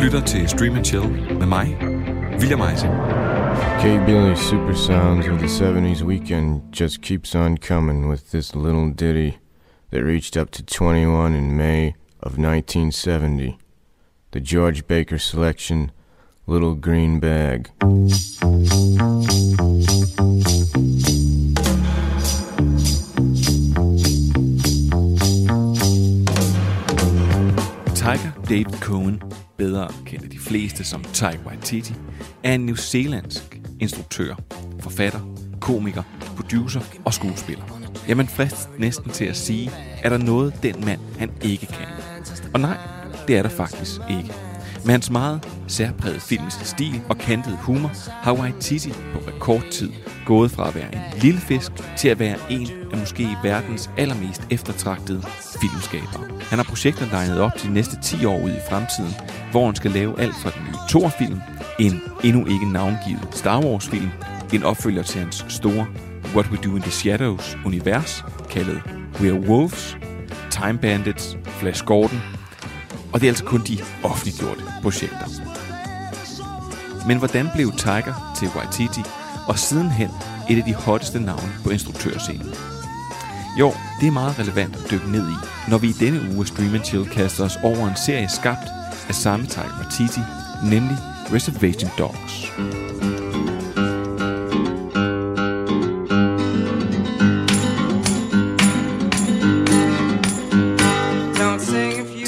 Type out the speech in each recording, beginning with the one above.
lytter til Stream and Chill med mig, William Eising. K. Billy's super sounds of the 70s weekend just keeps on coming with this little ditty that reached up to 21 in May of 1970. The George Baker selection, Little Green Bag. Tiger David Cohen, bedre kendt af de fleste som Tai Waititi, er en newzealandsk instruktør, forfatter, komiker, producer og skuespiller. Ja, man næsten til at sige, er der noget, den mand, han ikke kan? Og nej, det er der faktisk ikke. Med hans meget særpræget filmiske stil og kantede humor, har Waititi på rekordtid gået fra at være en lille fisk til at være en af måske verdens allermest eftertragtede filmskabere. Han har projekter legnet op de næste 10 år ud i fremtiden, hvor han skal lave alt fra den nye Thor-film, en endnu ikke navngivet Star Wars-film, en opfølger til hans store What We Do in the Shadows univers, kaldet We Are Wolves, Time Bandits, Flash Gordon, og det er altså kun de offentliggjorte projekter. Men hvordan blev Tiger til Waititi, og sidenhen et af de hotteste navne på instruktørscenen? Jo, det er meget relevant at dykke ned i, når vi i denne uge Stream and Chill kaster os over en serie skabt af samme Tiger Waititi, nemlig Reservation Dogs.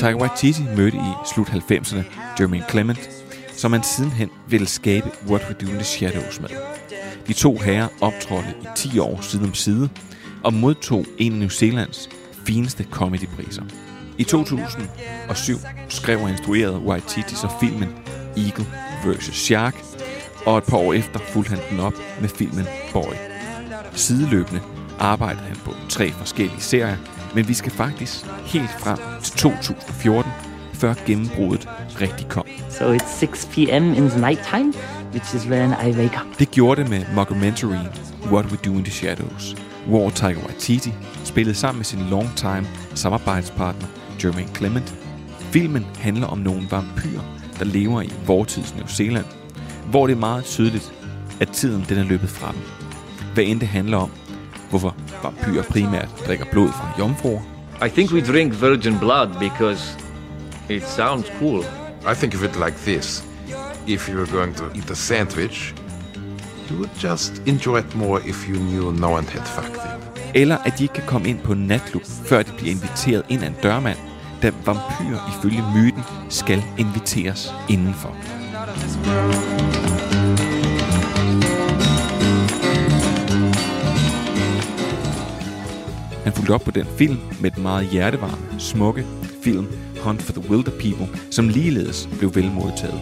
Taika Waititi mødte i slut 90'erne Jermaine Clement, som han sidenhen ville skabe What We Do in the Shadows med. De to herrer optrådte i 10 år side om side, og modtog en af New Zealands fineste comedypriser. I 2007 skrev og instruerede Waititi så filmen Eagle vs. Shark, og et par år efter fulgte han den op med filmen Boy. Sideløbende arbejdede han på tre forskellige serier, men vi skal faktisk helt frem til 2014, før gennembruddet rigtig kom. So it's 6 p.m. in the nighttime, which is when I wake up. Det gjorde det med mockumentaryen What We Do in the Shadows, hvor Tiger Waititi spillede sammen med sin longtime samarbejdspartner Jermaine Clement. Filmen handler om nogle vampyrer, der lever i vortids New Zealand, hvor det er meget tydeligt, at tiden den er løbet fra dem. Hvad end det handler om, hvorfor vampyrer primært drikker blod fra jomfruer, I think we drink virgin blood because it sounds cool. I think of it like this. If you were going to eat a sandwich, you would just enjoy it more if you knew no one had fucked it. eller at de ikke kan komme ind på en natklub, før de bliver inviteret ind af en dørmand, da vampyrer ifølge myten skal inviteres indenfor. Han fulgte op på den film med den meget hjertevarme, smukke film Hunt for the Wilder People, som ligeledes blev vel modtaget.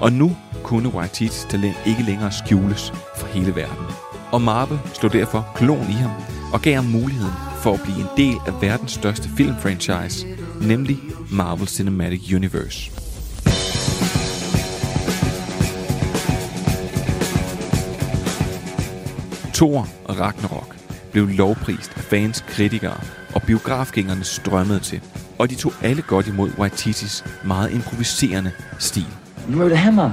Og nu kunne Waititis talent ikke længere skjules for hele verden. Og Marvel slog derfor klon i ham og gav ham muligheden for at blive en del af verdens største filmfranchise, nemlig Marvel Cinematic Universe. Thor og Ragnarok blev lovprist af fans, kritikere og biografgængerne strømmede til. Og de tog alle godt imod Waititis meget improviserende stil. You rode a hammer.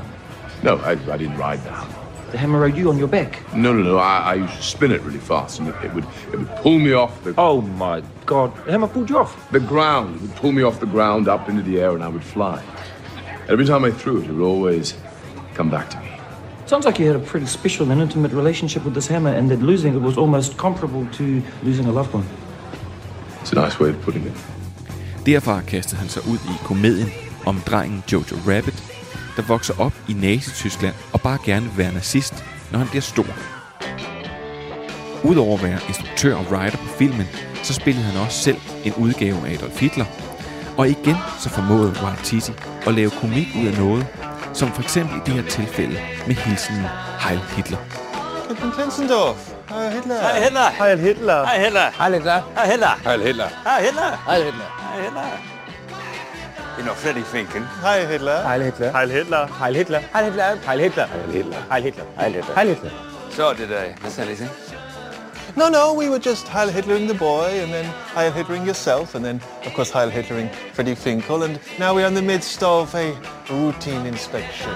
No, I, I didn't ride the hammer. The hammer rode you on your back. No, no, no. I, I used to spin it really fast, and it, it would it would pull me off the Oh my god. The hammer pulled you off. the ground. It would pull me off the ground up into the air, and I would fly. Every time I threw it, it would always come back to me. Sounds like you had a pretty special and intimate relationship with this hammer, and that losing it was almost comparable to losing a loved one. It's a nice way of putting it. Derfra kastede han sig ud i komedien om drengen Jojo Rabbit, der vokser op i Nazi-Tyskland og bare gerne vil være nazist, når han bliver stor. Udover at være instruktør og writer på filmen, så spillede han også selv en udgave af Adolf Hitler. Og igen så formåede Waititi at lave komik ud af noget, som for eksempel i det her tilfælde med hilsenen Heil Hitler. Captain Klensendorf. Heil Hitler. Heil Hitler. Heil Hitler. Hej Hitler. Heil Hitler. Hej Hitler. Heil Hitler. Hej Hitler. Heil Hitler. Hej Hitler. You're not Freddy thinking. Heil Hitler. Heil Hitler. Heil Hitler. Heil Hitler. Heil Hitler. Heil Hitler. Heil Hitler. Heil Hitler. Heil Hitler. Heil Hitler. Så er det der. Hvad jeg lige sige? No, no, we were just Heil Hitlering the boy, and then Heil Hitlering yourself, and then, of course, Heil Hitlering Freddie Finkel, and now we're in the midst of a routine inspection.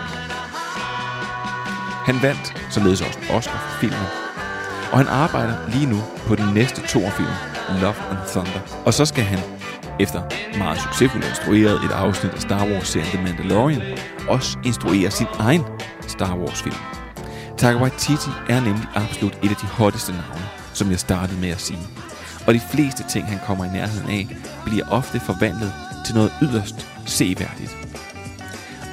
Han vandt således også en Oscar for filmen, og han arbejder lige nu på den næste Thor-film, Love and Thunder. Og så skal han, efter meget succesfuldt instrueret et afsnit af Star Wars-serien The Mandalorian, også instruere sin egen Star Wars-film. Taika Waititi er nemlig absolut et af de hotteste navne, som jeg startede med at sige. Og de fleste ting, han kommer i nærheden af, bliver ofte forvandlet til noget yderst seværdigt.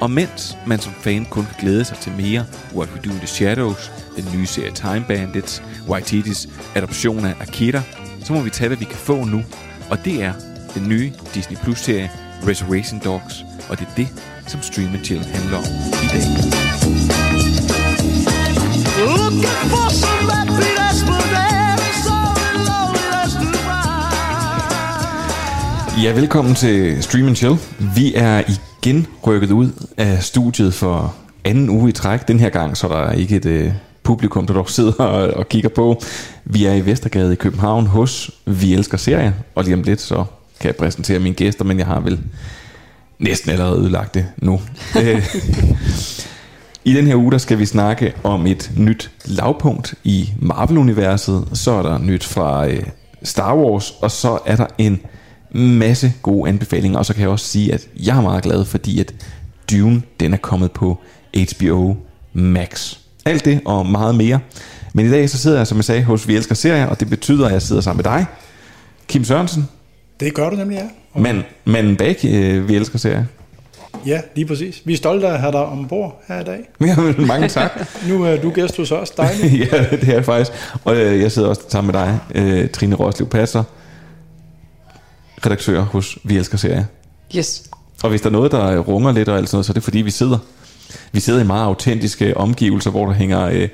Og mens man som fan kun kan glæde sig til mere What We Do in the Shadows, den nye serie Time Bandits, Waititis adoption af Akira, så må vi tage, hvad vi kan få nu. Og det er den nye Disney Plus-serie Reservation Dogs, og det er det, som Stream Chill handler om i dag. Ja, velkommen til Stream Chill. Vi er igen rykket ud af studiet for anden uge i træk. Den her gang, så der er ikke et øh, publikum, der dog sidder og, og kigger på. Vi er i Vestergade i København hos Vi Elsker Serier, og lige om lidt så kan jeg præsentere mine gæster, men jeg har vel næsten allerede ødelagt det nu. Øh, I den her uge, der skal vi snakke om et nyt lavpunkt i Marvel-universet. Så er der nyt fra øh, Star Wars, og så er der en masse gode anbefalinger. Og så kan jeg også sige, at jeg er meget glad, fordi at Dune, den er kommet på HBO Max. Alt det og meget mere. Men i dag så sidder jeg, som jeg sagde, hos Vi Elsker Serier, og det betyder, at jeg sidder sammen med dig, Kim Sørensen, Det gør du nemlig, ja. Og, mand, manden bag øh, Vi Elsker Serier. Ja, lige præcis. Vi er stolte af at have dig ombord her i dag. Jamen, mange tak. Nu er du gæst hos os. Dejligt. ja, det er jeg faktisk. Og øh, jeg sidder også sammen med dig, øh, Trine Roslev Passer, redaktør hos Vi Elsker Serier. Yes. Og hvis der er noget, der runger lidt og alt sådan noget, så er det fordi, vi sidder, vi sidder i meget autentiske omgivelser, hvor der hænger øh,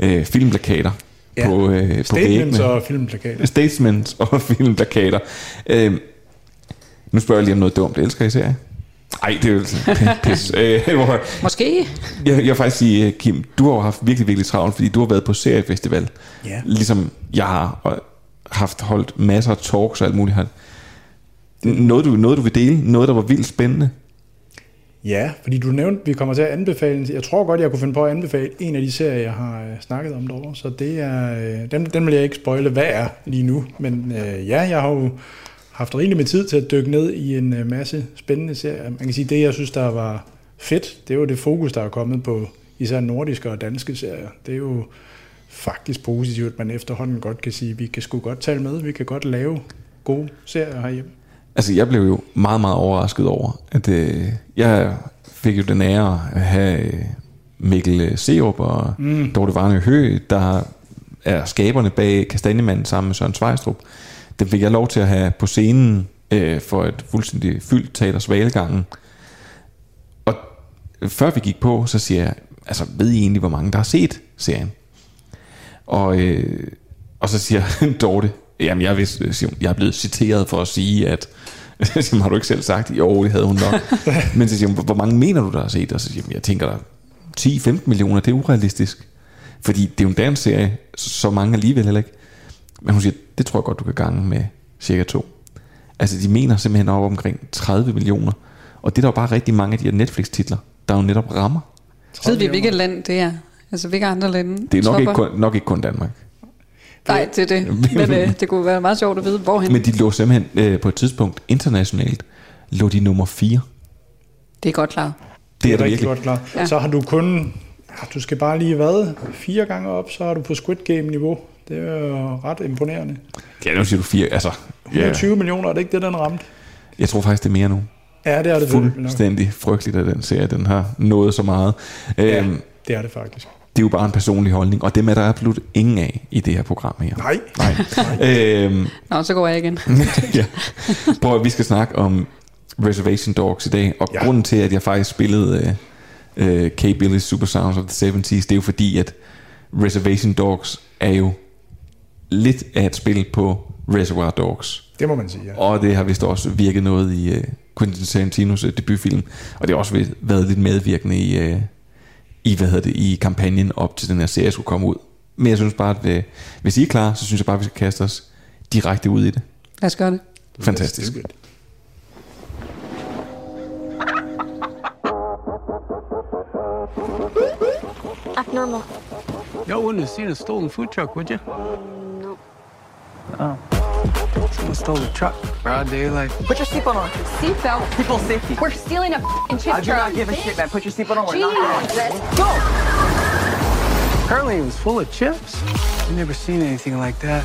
øh, filmplakater Ja. på, øh, på Statements væggene. og filmplakater. Statements og filmplakater. Øh, nu spørger jeg lige om noget dumt. Elsker I serier? Ej, det er jo sådan pis. Øh, Måske. jeg, jeg vil faktisk sige, øh, Kim, du har jo haft virkelig, virkelig travlt, fordi du har været på seriefestival. Ja. Ligesom jeg har og haft holdt masser af talks og alt muligt her. Noget du, noget du vil dele? Noget, der var vildt spændende? Ja, fordi du nævnte, at vi kommer til at anbefale, jeg tror godt, jeg kunne finde på at anbefale en af de serier, jeg har øh, snakket om derovre, så det er, øh, den, den vil jeg ikke spoile, hvad er lige nu, men øh, ja, jeg har jo haft rigeligt med tid til at dykke ned i en øh, masse spændende serier. Man kan sige, det jeg synes, der var fedt, det er jo det fokus, der er kommet på især nordiske og danske serier. Det er jo faktisk positivt, at man efterhånden godt kan sige, at vi kan sgu godt tale med, vi kan godt lave gode serier herhjemme. Altså, jeg blev jo meget, meget overrasket over, at øh, jeg fik jo den ære at have øh, Mikkel øh, Serup og mm. Dorte Varne Hø, der er skaberne bag Kastanjemanden sammen med Søren Svejstrup. Dem fik jeg lov til at have på scenen øh, for et fuldstændig fyldt teater Svalegangen. Og før vi gik på, så siger jeg, altså ved I egentlig, hvor mange der har set serien? Og, øh, og så siger Dorte, jamen jeg, vidste, hun, jeg er blevet citeret for at sige, at hun, har du ikke selv sagt? Jo, det havde hun nok. Men så siger hun, hvor mange mener du, der har set? Og så siger hun, jeg tænker der 10-15 millioner, det er urealistisk. Fordi det er jo en dansk serie, så mange alligevel heller ikke. Men hun siger, det tror jeg godt, du kan gange med cirka to. Altså de mener simpelthen op omkring 30 millioner. Og det er der jo bare rigtig mange af de her Netflix-titler, der jo netop rammer. Ved vi, hvilket land det er? Altså, hvilke andre lande? Det er nok ikke, kun, nok ikke kun Danmark. Nej, det er det. Men øh, det kunne være meget sjovt at vide, hvorhen. Men de lå simpelthen øh, på et tidspunkt internationalt, lå de nummer 4. Det er godt klart. Det er det rigtig virkelig. godt klar. Ja. Så har du kun, du skal bare lige hvad, fire gange op, så er du på Squid Game-niveau. Det er jo ret imponerende. Ja, nu siger du 4. Altså, ja, 120 millioner, er det ikke det, den ramte? jeg tror faktisk, det er mere nu. Ja, det er det. Fuldstændig frygteligt, at den serie den har nået så meget. Ja, Øhm, det er det faktisk. Det er jo bare en personlig holdning, og dem er der absolut ingen af i det her program her. Nej. Nej. øhm, Nå, så går jeg igen. ja. Prøv at vi skal snakke om Reservation Dogs i dag, og ja. Grunden til, at jeg faktisk spillede uh, uh, K. Billy's Super Sounds of the 70s, det er jo fordi, at Reservation Dogs er jo lidt af et spil på Reservoir Dogs. Det må man sige, ja. Og det har vist også virket noget i uh, Quentin Tarantinos uh, debutfilm, og det har også ved- været lidt medvirkende i, uh, i, hvad hedder det, i kampagnen op til den her serie skulle komme ud. Men jeg synes bare, at øh, hvis I er klar, så synes jeg bare, at vi skal kaste os direkte ud i det. Lad os gøre det. Fantastisk. Act normal. Y'all wouldn't have seen a stolen food truck, would you? No. Oh. Someone stole the truck. Broad daylight. Put your seatbelt on. Seatbelt. People safety. We're stealing a f***ing chip I do not give a shit, man. Put your seatbelt on. We're not going. Jesus. Go! Apparently it was full of chips. I've never seen anything like that.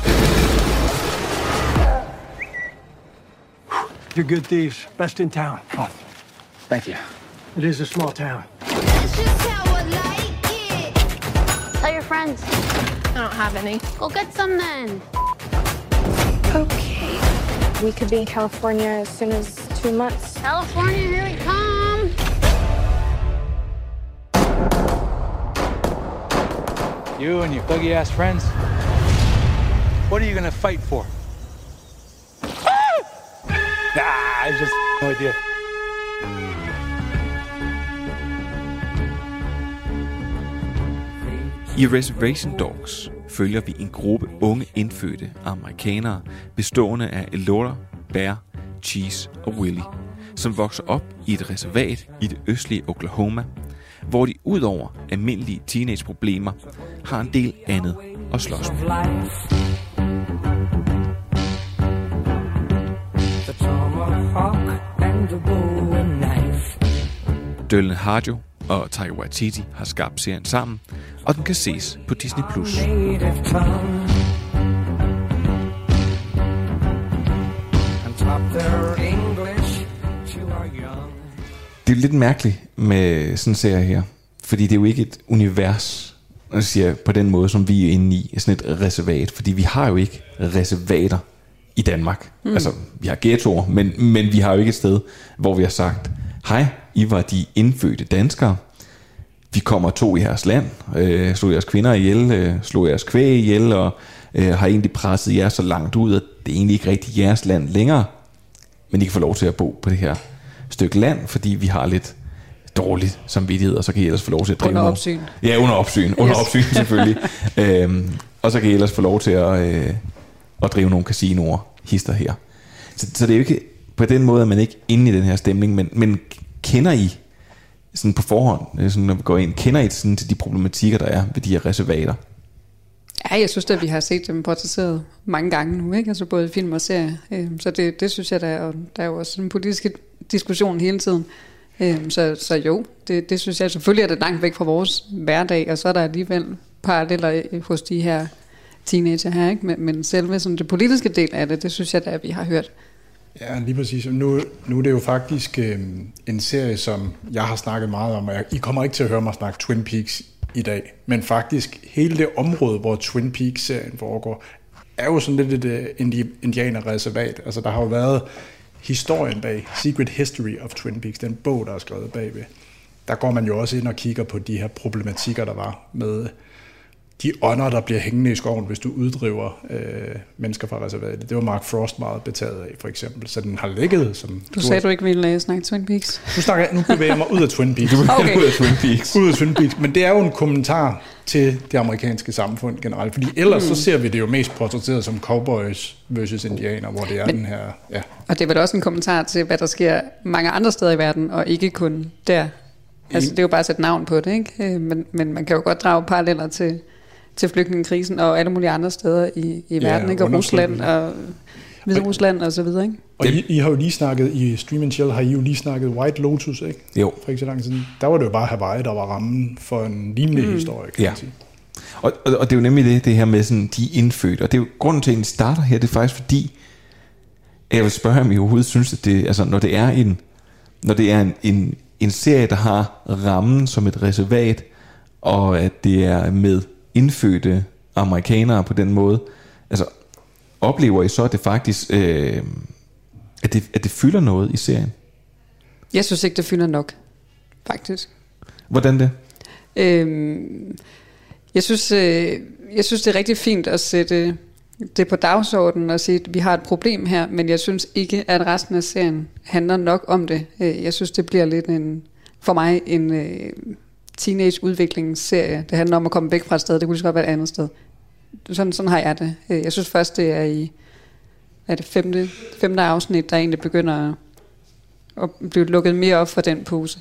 You're good thieves. Best in town. Oh, thank you. It is a small town. That's just how I like it. Tell your friends. I don't have any. Go get some then. Okay. We could be in California as soon as two months. California, here we come. You and your buggy ass friends. What are you gonna fight for? Ah! nah, I just no idea. I Reservation Dogs følger vi en gruppe unge indfødte amerikanere, bestående af Elora, Bear, Cheese og Willie, som vokser op i et reservat i det østlige Oklahoma, hvor de udover almindelige teenageproblemer har en del andet at slås med. Dylan Harjo og Taika Waititi har skabt serien sammen, og den kan ses på Disney+. Plus. Det er jo lidt mærkeligt med sådan en serie her, fordi det er jo ikke et univers, jeg siger, på den måde, som vi er inde i, sådan et reservat, fordi vi har jo ikke reservater i Danmark. Mm. Altså, vi har ghettoer, men, men vi har jo ikke et sted, hvor vi har sagt, hej, I var de indfødte danskere, vi kommer to i jeres land, øh, slog jeres kvinder ihjel, øh, slog jeres kvæg ihjel, og øh, har egentlig presset jer så langt ud, at det er egentlig ikke rigtig jeres land længere, men I kan få lov til at bo på det her stykke land, fordi vi har lidt dårligt samvittighed, og så kan I ellers få lov til at drive Under opsyn. Ja, under opsyn. Under Yes. opsyn selvfølgelig. øhm, og så kan I ellers få lov til at, øh, at drive nogle casinoer, hister her. Så, så det er jo ikke på den måde, at man ikke inde i den her stemning, men, men kender I sådan på forhånd, øh, sådan når vi går ind, kender I sådan til de problematikker, der er ved de her reservater? Ja, jeg synes at vi har set dem portrætteret mange gange nu, ikke? Altså både film og serie. Øh, så det, det synes jeg, der er, og der er jo også en politisk diskussion hele tiden. Øh, så, så jo, det, det synes jeg selvfølgelig er det langt væk fra vores hverdag, og så er der alligevel paralleller hos de her teenager her, ikke? Men, men selve sådan det politiske del af det, det synes jeg da, at vi har hørt. Ja, lige præcis. Nu, nu er det jo faktisk øh, en serie, som jeg har snakket meget om, og jeg, I kommer ikke til at høre mig snakke Twin Peaks i dag, men faktisk hele det område, hvor Twin Peaks-serien foregår, er jo sådan lidt et uh, indianerreservat. Altså der har jo været historien bag, Secret History of Twin Peaks, den bog, der er skrevet bagved. Der går man jo også ind og kigger på de her problematikker, der var med de ånder, der bliver hængende i skoven, hvis du uddriver øh, mennesker fra reservatet. Det var Mark Frost meget betaget af, for eksempel. Så den har ligget som... Du sagde, du ikke ville øh, snakke Twin Peaks. Nu, snakker, jeg- nu bevæger jeg mig ud af Twin Peaks. Du Okay. ud af Twin Peaks. ud af Twin Peaks. Men det er jo en kommentar til det amerikanske samfund generelt. Fordi ellers Mm. så ser vi det jo mest portrætteret som cowboys versus indianer, hvor det er Men- den her... Ja. Og det er vel også en kommentar til, hvad der sker mange andre steder i verden, og ikke kun der. Altså, det er jo bare at sætte navn på det, ikke? Øh, Men, men man kan jo godt drage paralleller til, til flygtningekrisen og alle mulige andre steder i, i Ja, verden, ikke? Og Rusland og Hvide Rusland og så videre, ikke? Og I, I har jo lige snakket, i Stream and Chill har I jo lige snakket White Lotus, ikke? Jo. For ikke så lang tid. Der var det jo bare Hawaii, der var rammen for en lignende Mm. historie, kan Ja. man sige. Og, og, og det er jo nemlig det, det her med sådan, de indfødte. Og det er jo grunden til, at den starter her, det er faktisk fordi, at jeg vil spørge, om I overhovedet synes, at det, altså, når det er en, når det er en, en, en serie, der har rammen som et reservat, og at det er med indfødte amerikanere på den måde, altså oplever I så, at det faktisk, øh, at, det, at det fylder noget i serien? Jeg synes ikke, det fylder nok, faktisk. Hvordan det? Øhm, jeg, synes, øh, jeg synes, det er rigtig fint at sætte det på dagsordenen og sige, at vi har et problem her, men jeg synes ikke, at resten af serien handler nok om det. Øh, Jeg synes, det bliver lidt en, for mig en, øh, teenage-udviklingsserie. Det handler om at komme væk fra et sted. Det kunne lige så godt være et andet sted. Sådan, sådan har jeg det. Øh, Jeg synes først, det er i er det femte, femte afsnit, der egentlig begynder at blive lukket mere op for den pose.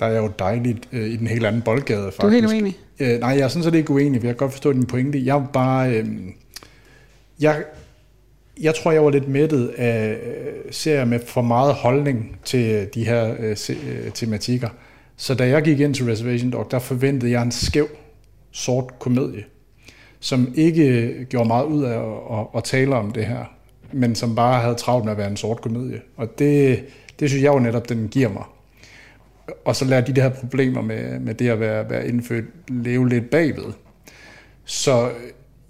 Der er jo dejligt øh, i den helt anden boldgade, faktisk. Du er helt uenig? Øh, nej, jeg er sådan set ikke uenig, for jeg kan godt forstå din pointe. Jeg er bare... Øh, jeg, jeg tror, jeg var lidt mættet af øh, serier med for meget holdning til øh, de her øh, se, øh, tematikker. Så da jeg gik ind til Reservation Dog, der forventede jeg en skæv, sort komedie, som ikke gjorde meget ud af at, at, at tale om det her, men som bare havde travlt med at være en sort komedie. Og det, det synes jeg jo netop, den giver mig. Og så lader de der problemer med, med det at være, være indfødt leve lidt bagved. Så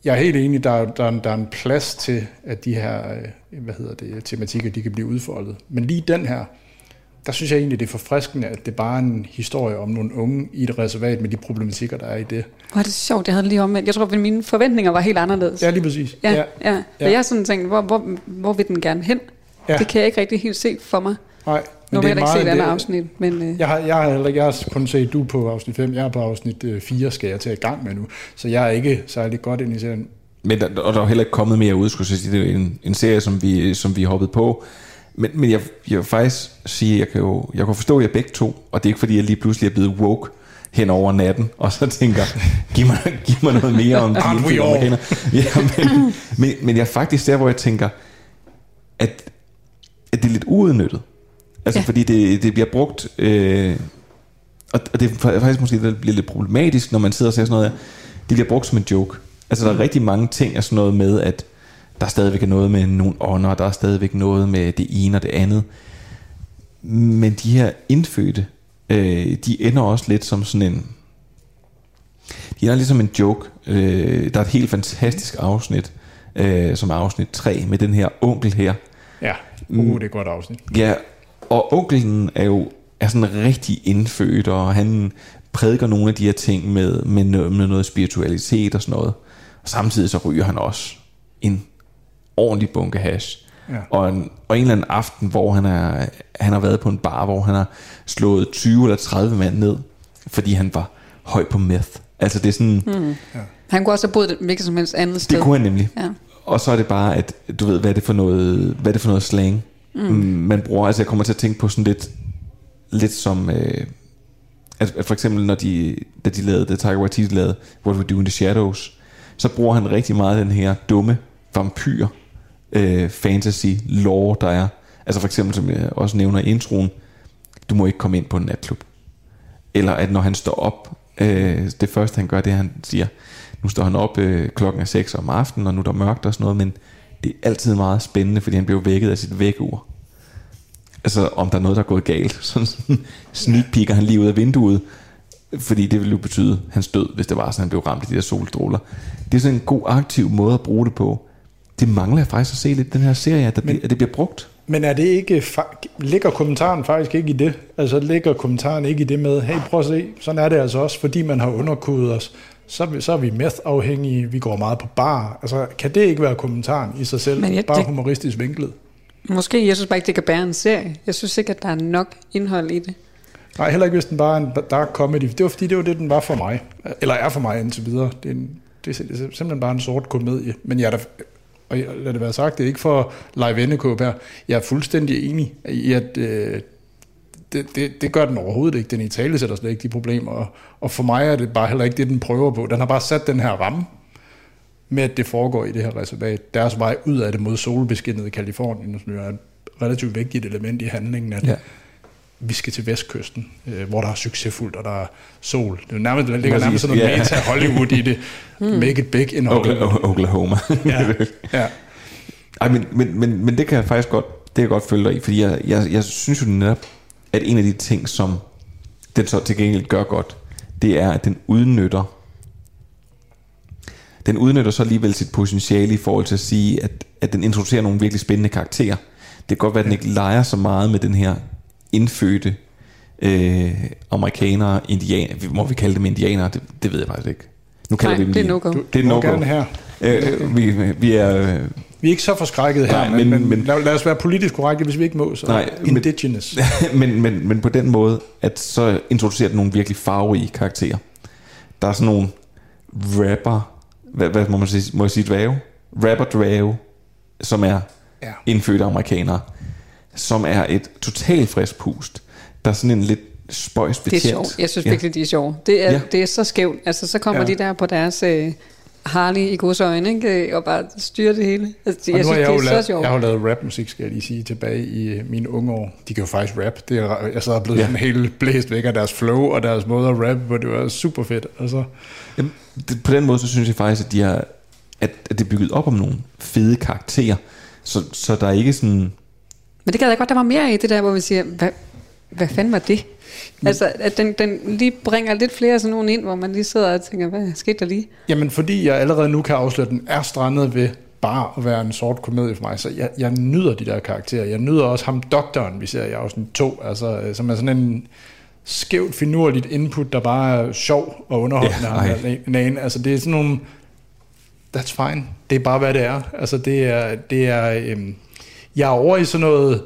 jeg er helt enig, der, der, der er en plads til, at de her øh, hvad hedder det, tematikker de kan blive udfoldet. Men lige den her, der synes jeg egentlig, det er forfriskende, at det bare er en historie om nogle unge i et reservat med de problematikker, der er i det. Hvor er det sjovt, jeg havde lige omvendt. Jeg tror, at mine forventninger var helt anderledes. Ja, lige præcis. Ja, Ja. ja. ja. Jeg har sådan tænkt, hvor, hvor, hvor vil den gerne hen? Ja. Det kan jeg ikke rigtig helt se for mig. Nej, Nu det har er jeg ikke set andet det- afsnit, men øh, Jeg har, jeg, har, jeg har kun set du på afsnit 5, jeg er på afsnit 4, skal jeg tage i gang med nu. Så jeg er ikke særlig godt ind i serien. Men der, og der er jo heller ikke kommet mere ud, skulle jeg sige. Det er en, en serie, som vi, som vi hoppet på. Men, men jeg, jeg vil faktisk sige, jeg kan jo jeg kan forstå jer begge to, og det er ikke fordi, jeg lige pludselig er blevet woke hen over natten, og så tænker, giv mig, giv mig noget mere om de amerikanere. Ja, men, men, men jeg er faktisk der, hvor jeg tænker, at, at det er lidt uudnyttet. Altså, ja. Fordi det, det bliver brugt... Øh, og, og det er faktisk måske, det bliver lidt problematisk, når man sidder og ser sådan noget her. Det bliver brugt som en joke. Altså, der er rigtig mange ting af sådan noget med, at der er stadigvæk noget med nogle ånder, der er stadigvæk noget med det ene og det andet. Men de her indfødte, øh, de ender også lidt som sådan en... De ender ligesom en joke. Øh, der er et helt fantastisk afsnit, øh, som er afsnit 3, med den her onkel her. Ja, uh, det er et godt afsnit. Ja, og onkelen er jo er sådan rigtig indfødt, og han prædiker nogle af de her ting med, med, noget, med noget spiritualitet og sådan noget. Og samtidig så ryger han også en ordentlig bunke hash. Ja. Og, en, og en eller anden aften, hvor han, er, han har været på en bar, hvor han har slået 20 eller 30 mand ned, fordi han var høj på meth. Altså det er sådan... hmm. ja. han kunne også have boet et hvilket som helst andet sted. Det kunne han nemlig. Ja. Og så er det bare, at du ved, hvad er det for noget, hvad er det for noget slang, Mm. mm. man bruger. Altså jeg kommer til at tænke på sådan lidt, lidt som, øh, at, at for eksempel når de, da de lavede, da Tiger Waititi lavede What We Do in the Shadows, så bruger han rigtig meget den her dumme vampyr øh, fantasy lore, der er. Altså for eksempel, som jeg også nævner i introen, du må ikke komme ind på en natklub. Eller at når han står op, øh, det første han gør, det er, at han siger, nu står han op øh, klokken er 6 om aftenen, og nu er der mørkt og sådan noget, men det er altid meget spændende, fordi han bliver vækket af sit vækkeur. Altså om der er noget, der er gået galt. Sådan, sådan sneak peeker han lige ud af vinduet, fordi det ville jo betyde hans død, hvis det var sådan, han blev ramt af de der solstråler. Det er sådan en god aktiv måde at bruge det på. Det mangler jeg faktisk at se lidt i den her serie, at, men, at det bliver brugt. Men er det ikke, fa- ligger kommentaren faktisk ikke i det? Altså ligger kommentaren ikke i det med, hey prøv at se, sådan er det altså også, fordi man har underkodet os, så, er vi- så er vi meth-afhængige, vi går meget på bar. Altså kan det ikke være kommentaren i sig selv, Men jeg- bare det- humoristisk vinklet? Måske, jeg synes bare ikke, det kan bære en serie. Jeg synes ikke, at der er nok indhold i det. Nej, heller ikke hvis den bare er en dark comedy. Det var fordi, det var det, den var for mig. Eller er for mig indtil videre. Det er, en, det er sim- simpelthen bare en sort komedie. Men jeg er da, og lad det være sagt, det er ikke for live endekåb her. Jeg er fuldstændig enig i, at øh, det, det, det gør den overhovedet ikke. Den i tale sætter slet ikke de problemer. Og, og for mig er det bare heller ikke det, den prøver på. Den har bare sat den her ramme med, at det foregår i det her reservat. Deres vej ud af det mod solbeskinnede Kalifornien, som jo er et relativt vigtigt element i handlingen, at Ja vi skal til vestkysten, øh, hvor der er succesfuldt, og der er sol. Det er nærmest, der ligger nærmest sådan noget Ja. meta Hollywood i det. Hmm. Make it big in Hollywood. Okla- Oklahoma. Ja. ja. Ej, men, men, men, men det kan jeg faktisk godt, det kan jeg godt følge dig i, fordi jeg, jeg, jeg synes jo netop, at en af de ting, som den så til gengæld gør godt, det er, at den udnytter den udnytter så alligevel sit potentiale i forhold til at sige, at, at den introducerer nogle virkelig spændende karakterer. Det kan godt være, at den ikke leger så meget med den her indfødte øh, amerikanere, indianer, må vi kalde dem indianere, det, det ved jeg faktisk ikke. Nu kalder Nej, vi dem det er no-go. Det er no-go. gerne her. Øh, vi, vi er... øh, Vi er ikke så forskrækket her, Nej, men, men- men, men- men lad, lad os være politisk korrekte, hvis vi ikke må. Så Nej, men- indigenous. men, men, men på den måde, at så introducerer den nogle virkelig farverige karakterer. Der er sådan nogle rapper, hvad, hvad må man sige, må jeg sige dvæve? Rapper dvæve, som er Ja. indfødte amerikanere, som er et totalt frisk pust. Der er sådan en lidt spøjs Det er betjent. sjovt. Jeg synes Ja. virkelig, de er sjove. Det er, Ja. det er så skævt. Altså, så kommer Ja. de der på deres øh, Harley i godsøjne, ikke? og bare styrer det hele. Altså, Og jeg synes, jeg, det er lavet, så sjovt. jeg har jo lavet rapmusik, skal jeg lige sige, tilbage i øh, mine unge år. De kan jo faktisk rap. Det er, jeg sad og blevet Ja. sådan helt blæst væk af deres flow og deres måde at rappe på. Det var super fedt. Altså, Jamen, det, på den måde, så synes jeg faktisk, at, de har, at, at det er bygget op om nogle fede karakterer. Så, så der er ikke sådan... Men det gad jeg godt, der var mere i det der, hvor vi siger, hvad, hvad fanden var det? Altså, at den, den lige bringer lidt flere sådan nogle ind, hvor man lige sidder og tænker, hvad skete der lige? jamen, fordi jeg allerede nu kan afsløre, at den er strandet ved bare at være en sort komedie for mig, så jeg, jeg nyder de der karakterer. Jeg nyder også ham, doktoren, vi ser i afsnit 2, altså, øh, som er sådan en skævt, finurligt input, der bare er sjov og underholdende. Ja, Ja, ej. nagen. Altså, det er sådan nogle... That's fine. Det er bare, hvad det er. Altså, det er... Det er øhm, jeg er over i sådan noget...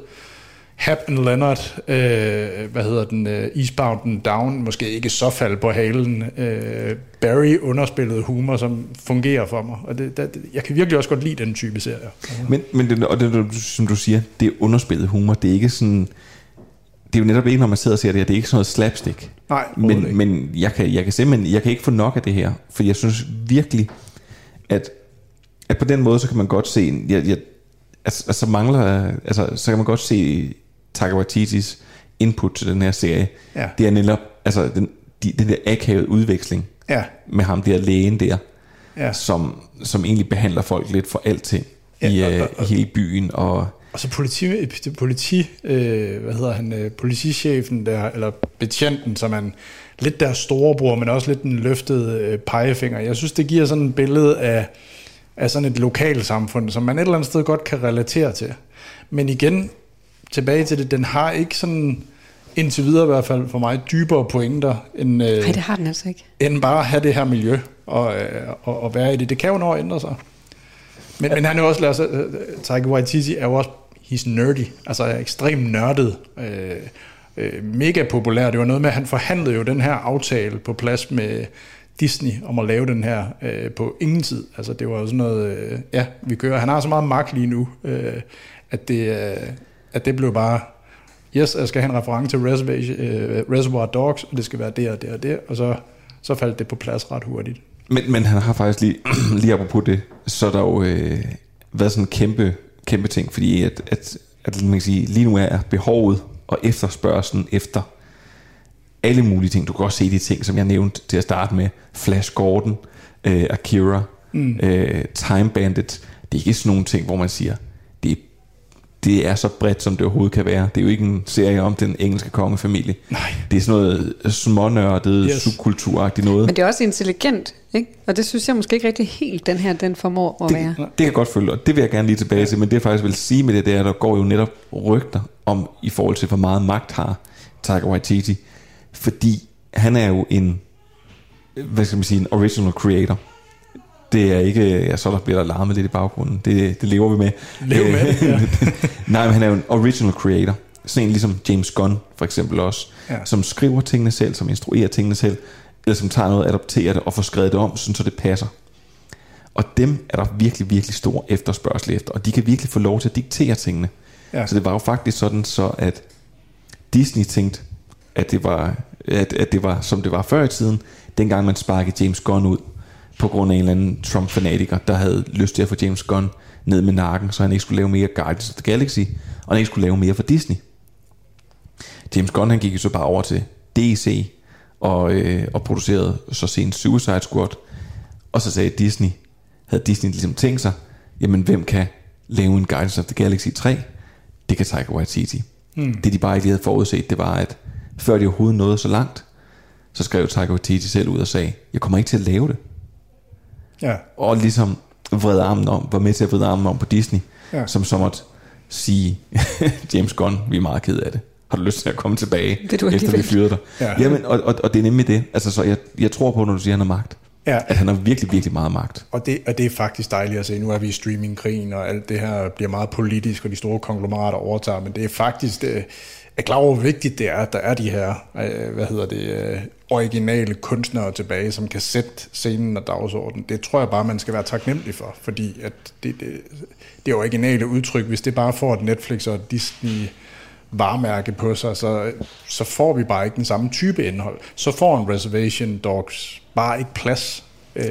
Hap and Leonard, øh, hvad hedder den, øh, Eastbound and Down, måske ikke så fald på halen, øh, Barry underspillet humor, som fungerer for mig. Og det, det, jeg kan virkelig også godt lide den type serier. Men, men det, og det, som du siger, det er underspillet humor. Det er ikke sådan... Det er jo netop ikke, når man sidder og ser det her, det er ikke sådan noget slapstick. Nej, men, ikke. men jeg kan, jeg kan simpelthen, jeg kan ikke få nok af det her, for jeg synes virkelig, at, at på den måde, så kan man godt se, en- jeg, jeg, altså, altså mangler, altså, så kan man godt se Taika Waititis input til den her serie. Ja. Det er netop, altså den, de, den der akavede udveksling Ja. med ham der lægen der, Ja. som, som egentlig behandler folk lidt for alting i, Ja, og- øh, og- i hele byen, og Og så politi, politi øh, hvad hedder han, øh, politichefen der, eller betjenten, som en, lidt deres storebror, men også lidt en løftet øh, pegefinger. Jeg synes, det giver sådan et billede af, af sådan et lokalsamfund, som man et eller andet sted godt kan relatere til. Men igen, tilbage til det, den har ikke sådan, indtil videre i hvert fald for mig, dybere pointer, end, øh, Nej, det har den altså ikke. end bare at have det her miljø og, øh, og, og være i det. Det kan jo nå at ændre sig. Men, men han er jo også, lad os, uh, Taika Waititi er jo også, he's nerdy, altså er ekstremt nørdet, øh, øh, mega populær. Det var noget med, at han forhandlede jo den her aftale på plads med Disney om at lave den her øh, på ingen tid. Altså det var jo sådan noget, øh, ja, vi kører. Han har så meget magt lige nu, øh, at, det, øh, at det blev bare, yes, jeg skal have en reference til Reservation, øh, Reservoir Dogs, og det skal være det og det og det, og så, så faldt det på plads ret hurtigt. Men, men han har faktisk lige, lige apropos det, så er der jo øh, været sådan en kæmpe, kæmpe ting, fordi at, at, at man kan sige, lige nu er behovet og efterspørgselen efter alle mulige ting. Du kan også se de ting, som jeg nævnte til at starte med. Flash Gordon, øh, Akira, Mm. øh, Time Bandit. Det er ikke sådan nogle ting, hvor man siger, det er, det er så bredt, som det overhovedet kan være. Det er jo ikke en serie om den engelske kongefamilie. Nej. Det er sådan noget smånørdet, Yes. subkulturagtigt noget. Men det er også intelligent, ikke? Og det synes jeg måske ikke rigtig helt, den her, den formår at være. Det, det kan jeg godt følge, og det vil jeg gerne lige tilbage til, men det jeg faktisk vil sige med det, det er, at der går jo netop rygter om, i forhold til, hvor meget magt har Taika Waititi, fordi han er jo en, hvad skal man sige, en original creator. Det er ikke, ja, så der bliver der larmet lidt i baggrunden, det, det lever vi med. Lev med det, ja. Nej, men han er jo en original creator. Sådan en ligesom James Gunn for eksempel også, Ja. som skriver tingene selv, som instruerer tingene selv, eller som tager noget, adopterer det og får skrevet det om, sådan så det passer. Og dem er der virkelig, virkelig stor efterspørgsel efter, og de kan virkelig få lov til at diktere tingene. Ja. Så det var jo faktisk sådan, så at Disney tænkte, at det var, at, at det var som det var før i tiden, dengang man sparkede James Gunn ud, på grund af en eller anden Trump-fanatiker, der havde lyst til at få James Gunn ned med nakken, så han ikke skulle lave mere Guardians of the Galaxy, og han ikke skulle lave mere for Disney. James Gunn han gik jo så bare over til DC og, øh, og producerede så sent Suicide Squad. Og så sagde Disney, havde Disney ligesom tænkt sig, jamen hvem kan lave en Guardians of the Galaxy 3? Det kan Taika Waititi. Hmm. Det de bare ikke havde forudset, det var, at før de overhovedet nåede så langt, så skrev Taika Waititi selv ud og sagde, jeg kommer ikke til at lave det. Ja. Og ligesom vred armen om, var med til at vride armen om på Disney, Ja. som så måtte sige, James Gunn, vi er meget ked af det. Har du lyst til at komme tilbage, Vil du efter vi fyrede dig? Ja. Ja. Jamen, og, og, og det er nemlig det. Altså, så jeg, jeg tror på, når du siger, han har magt. Ja. At han har virkelig, virkelig meget magt. Og det, og det er faktisk dejligt at se. Nu er vi i streamingkrigen, og alt det her bliver meget politisk, og de store konglomerater overtager, men det er faktisk... Det, jeg er klar over, hvor vigtigt det er, at der er de her, øh, hvad hedder det, øh, originale kunstnere tilbage, som kan sætte scenen og dagsordenen. Det tror jeg bare, man skal være taknemmelig for, fordi at det, det, det originale udtryk, hvis det bare får et Netflix og et Disney varemærke på sig, så, så får vi bare ikke den samme type indhold. Så får en Reservation Dogs bare ikke plads øh,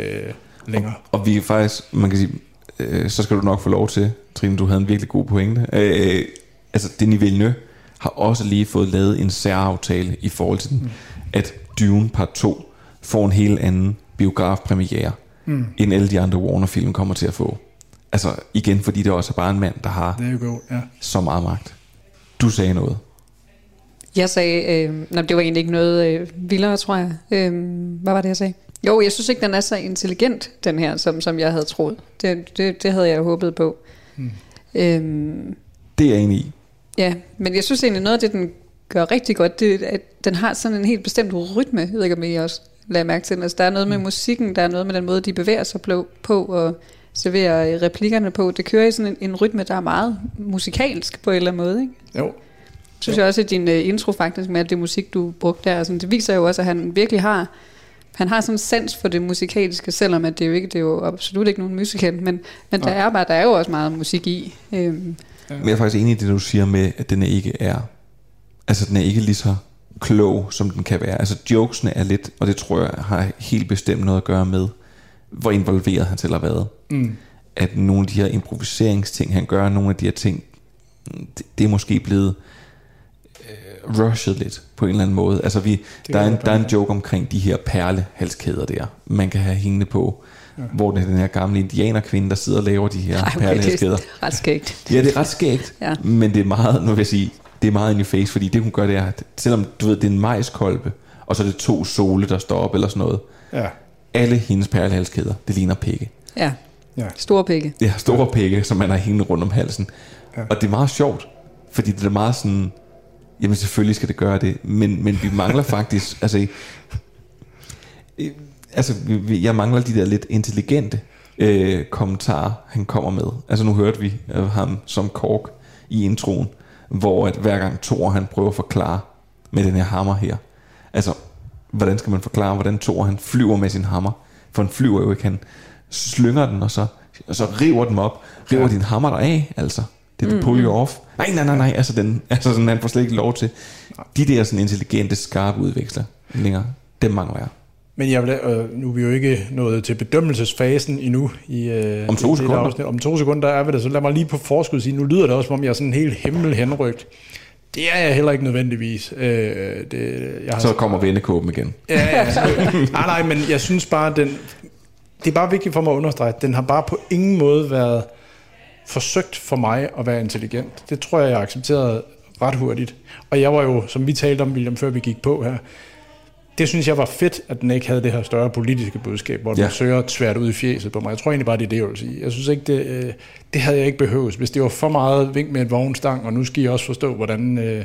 længere. Og, og vi er faktisk, man kan sige, øh, så skal du nok få lov til, Trine, du havde en virkelig god pointe. Øh, øh altså, Denis Villeneuve har også lige fået lavet en særaftale i forhold til den, mm. at Dune Part 2 får en helt anden biografpremiere, Mm. end alle de andre Warner-film kommer til at få. Altså igen, fordi det også er bare en mand, der har er godt, ja. så meget magt. Du sagde noget. Jeg sagde, øh, nej, det var egentlig ikke noget øh, vildere, tror jeg. Øh, hvad var det, jeg sagde? Jo, jeg synes ikke, den er så intelligent, den her, som, som jeg havde troet. Det, det, det havde jeg jo håbet på. Hmm. Øhm, Det er jeg enig i. ja, men jeg synes egentlig, noget af det, den gør rigtig godt, det er, at den har sådan en helt bestemt rytme. Jeg ved ikke, om I også lader mærke til. Altså, der er noget med musikken, der er noget med den måde, de bevæger sig på, og serverer replikkerne på. Det kører i sådan en, en rytme, der er meget musikalsk på en eller anden måde, ikke? Jo. synes jeg også, at din uh, intro faktisk med alt det musik, du brugte der, sådan, det viser jo også, at han virkelig har han har sådan en sans for det musikalske, selvom at det jo ikke det er jo absolut ikke nogen musical, men, men der er bare der er jo også meget musik i. Øhm, Men jeg er faktisk enig i det, du siger med, at den ikke er... Altså, den er ikke lige så klog, som den kan være. Altså, jokesene er lidt, og det tror jeg har helt bestemt noget at gøre med, hvor involveret han selv har været. Mm. At nogle af de her improviseringsting, han gør, nogle af de her ting, det, det er måske blevet øh, rushet lidt på en eller anden måde. Altså, vi, der, er en, der er en joke omkring de her perlehalskæder der, man kan have hængende på. Ja. Ja. Hvor det er den her gamle indianerkvinde, der sidder og laver de her Ej, okay, det perlehalskæder. er ret skægt. Ja, det er ret skægt, Ja. men det er meget, nu vil jeg sige, det er meget in your face, fordi det hun gør, det er, at selvom du ved, det er en majskolbe, og så er det to sole, der står op eller sådan noget. Ja. Alle hendes perlehalskæder, det ligner pikke. Ja. ja. Store pikke. Det er store pikke, som man har hængende rundt om halsen. Ja. Ja. Og det er meget sjovt, fordi det er meget sådan, jamen selvfølgelig skal det gøre det, men, men vi mangler faktisk, altså, altså jeg mangler de der lidt intelligente øh, kommentarer, han kommer med. Altså nu hørte vi øh, ham som kork i introen, hvor at hver gang Thor han prøver at forklare med den her hammer her, altså hvordan skal man forklare, hvordan Thor han flyver med sin hammer, for han flyver jo ikke, han slynger den, og så, og så river den op, river Ja. din hammer der af, altså. Det er Mm, mm, pull you mm. off. Nej, nej, nej, nej, altså, den, altså sådan, han får slet ikke lov til. De der sådan intelligente, skarpe udveksler længere, dem mangler jeg. Men jeg vil, øh, nu er vi jo ikke nået til bedømmelsesfasen endnu. I, øh, Om to sekunder. afsnit. Om to sekunder der er vi der, så lad mig lige på forskud sige, nu lyder det også, som om jeg er sådan helt himmel henrygt. Det er jeg heller ikke nødvendigvis. Øh, det, jeg har Så kommer vendekåben igen. Ja, ja. nej, nej, men jeg synes bare, den, det er bare vigtigt for mig at understrege, at den har bare på ingen måde været forsøgt for mig at være intelligent. Det tror jeg, jeg accepterede ret hurtigt. Og jeg var jo, som vi talte om, William, før vi gik på her, det synes jeg var fedt, at den ikke havde det her større politiske budskab, hvor den Ja. søger svært ud i fjeset på mig. Jeg tror egentlig bare, det er det, jeg vil sige. Jeg synes ikke, det, øh, det havde jeg ikke behøvet. Hvis det var for meget vink med et vognstang, og nu skal I også forstå, hvordan øh,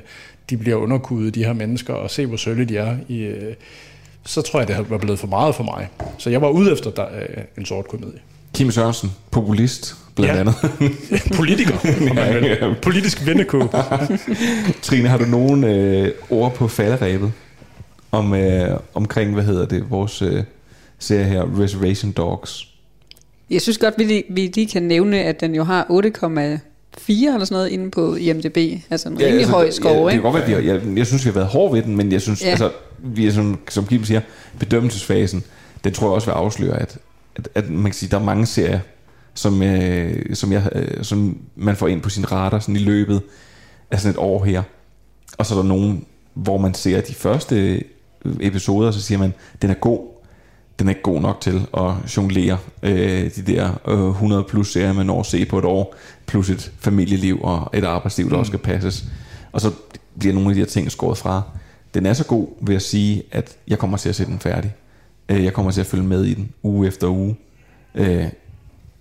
de bliver underkudet, de her mennesker, og se, hvor sølle de er, i, øh, så tror jeg, det var blevet for meget for mig. Så jeg var ude efter der, øh, en sort komedie. Kim Sørensen, populist, blandt Ja. andet. Politiker, vil. ja. Politisk vennekåb. Trine, har du nogen øh, ord på falderæbet om, øh, omkring, hvad hedder det, vores øh, serie her, Reservation Dogs? Jeg synes godt, vi lige, vi lige kan nævne, at den jo har 8,4 eller sådan noget inde på IMDb. Altså en rimelig altså, høj score, ja, det kan godt være, har, jeg, jeg synes, vi har været hårde ved den, men jeg synes, Ja. ja. altså, vi er sådan, som Kim siger, bedømmelsesfasen, den tror jeg også vil afsløre, at, at, at man kan sige, der er mange serier, som, øh, som, jeg, øh, som man får ind på sin radar sådan i løbet af sådan et år her. Og så er der nogen, hvor man ser de første episoder, så siger man, den er god, den er ikke god nok til at jonglere øh, de der øh, 100 plus serier, man når at se på et år, plus et familieliv og et arbejdsliv, der Mm. også skal passes. Og så bliver nogle af de her ting skåret fra. Den er så god ved at sige, at jeg kommer til at se den færdig. Øh, jeg kommer til at følge med i den uge efter uge. Øh,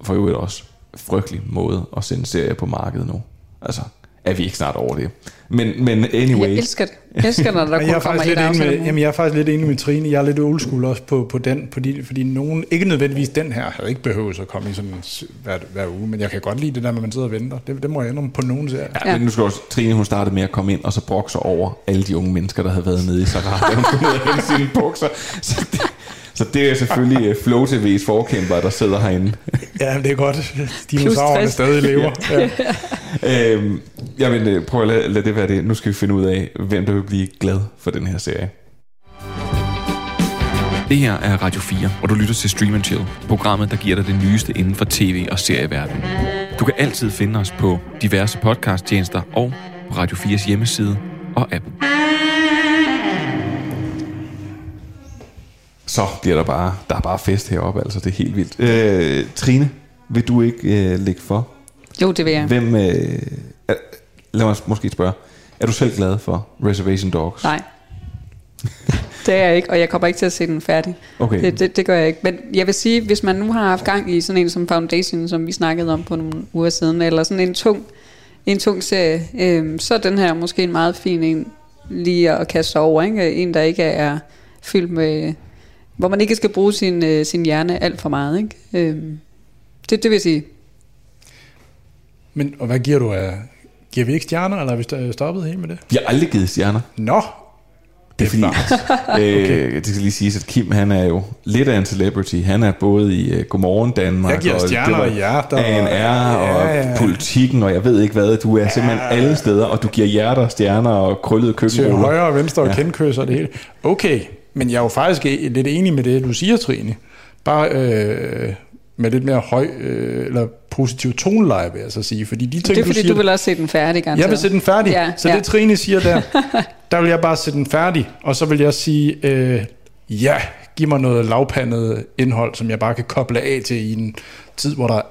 for øvrigt også frygtelig måde at sende serier på markedet nu. Altså, er vi ikke snart over det. Men, men anyway. Jeg elsker det. Jeg elsker, når der kun jeg er kommer lidt enig med, ugen. jamen jeg er faktisk lidt enig med Trine. Jeg er lidt old school også på, på den, fordi, fordi nogen, ikke nødvendigvis den her, havde ikke behøvet at komme i sådan hver, hver uge, men jeg kan godt lide det der med, at man sidder og venter. Det, det må jeg ændre på nogen serier. Ja, men nu skal også, Trine hun startede med at komme ind og så brokke sig over alle de unge mennesker, der havde været nede i Sahara, da hun kom ned sine bukser. Så det, så det er selvfølgelig øh, Flow TV's forkæmper, der sidder herinde. Ja, det er godt. Dinosaurerne stadig lever. Ja. øhm, jeg vil øh, prøve at lade, lade det være det. Nu skal vi finde ud af, hvem der vil blive glad for den her serie. Det her er Radio 4, og du lytter til Stream and Chill, programmet, der giver dig det nyeste inden for tv- og serieverdenen. Du kan altid finde os på diverse podcasttjenester og på Radio 4's hjemmeside og app. Så bliver der bare, der er bare fest heroppe, altså det er helt vildt. Øh, Trine, vil du ikke øh, lægge for? Jo, det vil jeg. Hvem, øh, er, lad mig måske spørge, er du selv glad for Reservation Dogs? Nej. det er jeg ikke, og jeg kommer ikke til at se den færdig. Okay. Det, det, det gør jeg ikke. Men jeg vil sige, hvis man nu har haft gang i sådan en som Foundation, som vi snakkede om på nogle uger siden, eller sådan en tung, en tung serie, øh, så er den her måske en meget fin en lige at kaste over. Ikke? En, der ikke er fyldt med... Hvor man ikke skal bruge sin, øh, sin hjerne alt for meget. Ikke? Øh, det, det vil jeg sige. Men, og hvad giver du af... Giver vi ikke stjerner, eller har vi st- stoppet helt med det? Jeg har aldrig givet stjerner. Nå, Det er fordi, øh, det skal lige siges, at Kim han er jo lidt af en celebrity. Han er både i uh, Godmorgen Danmark, Jeg giver og stjerner det var og hjerter, og- ANR og Ja, ja. politikken, og jeg ved ikke hvad. Du er simpelthen alle steder, og du giver hjerter, stjerner og krøllede til køkkenruller. højre og venstre og Ja. ja. kendkys og det hele. Okay, men jeg er jo faktisk e- lidt enig med det, du siger, Trine. Bare øh, med lidt mere høj øh, eller positiv toneleje, vil jeg så sige. Fordi de ting, Det er fordi, siger, du vil også se den færdig, garanteret. Jeg vil se den færdig. Ja, Ja, så ja. det Trine siger der, der vil jeg bare se den færdig. Og så vil jeg sige, øh, ja, giv mig noget lavpandet indhold, som jeg bare kan koble af til i en tid, hvor der er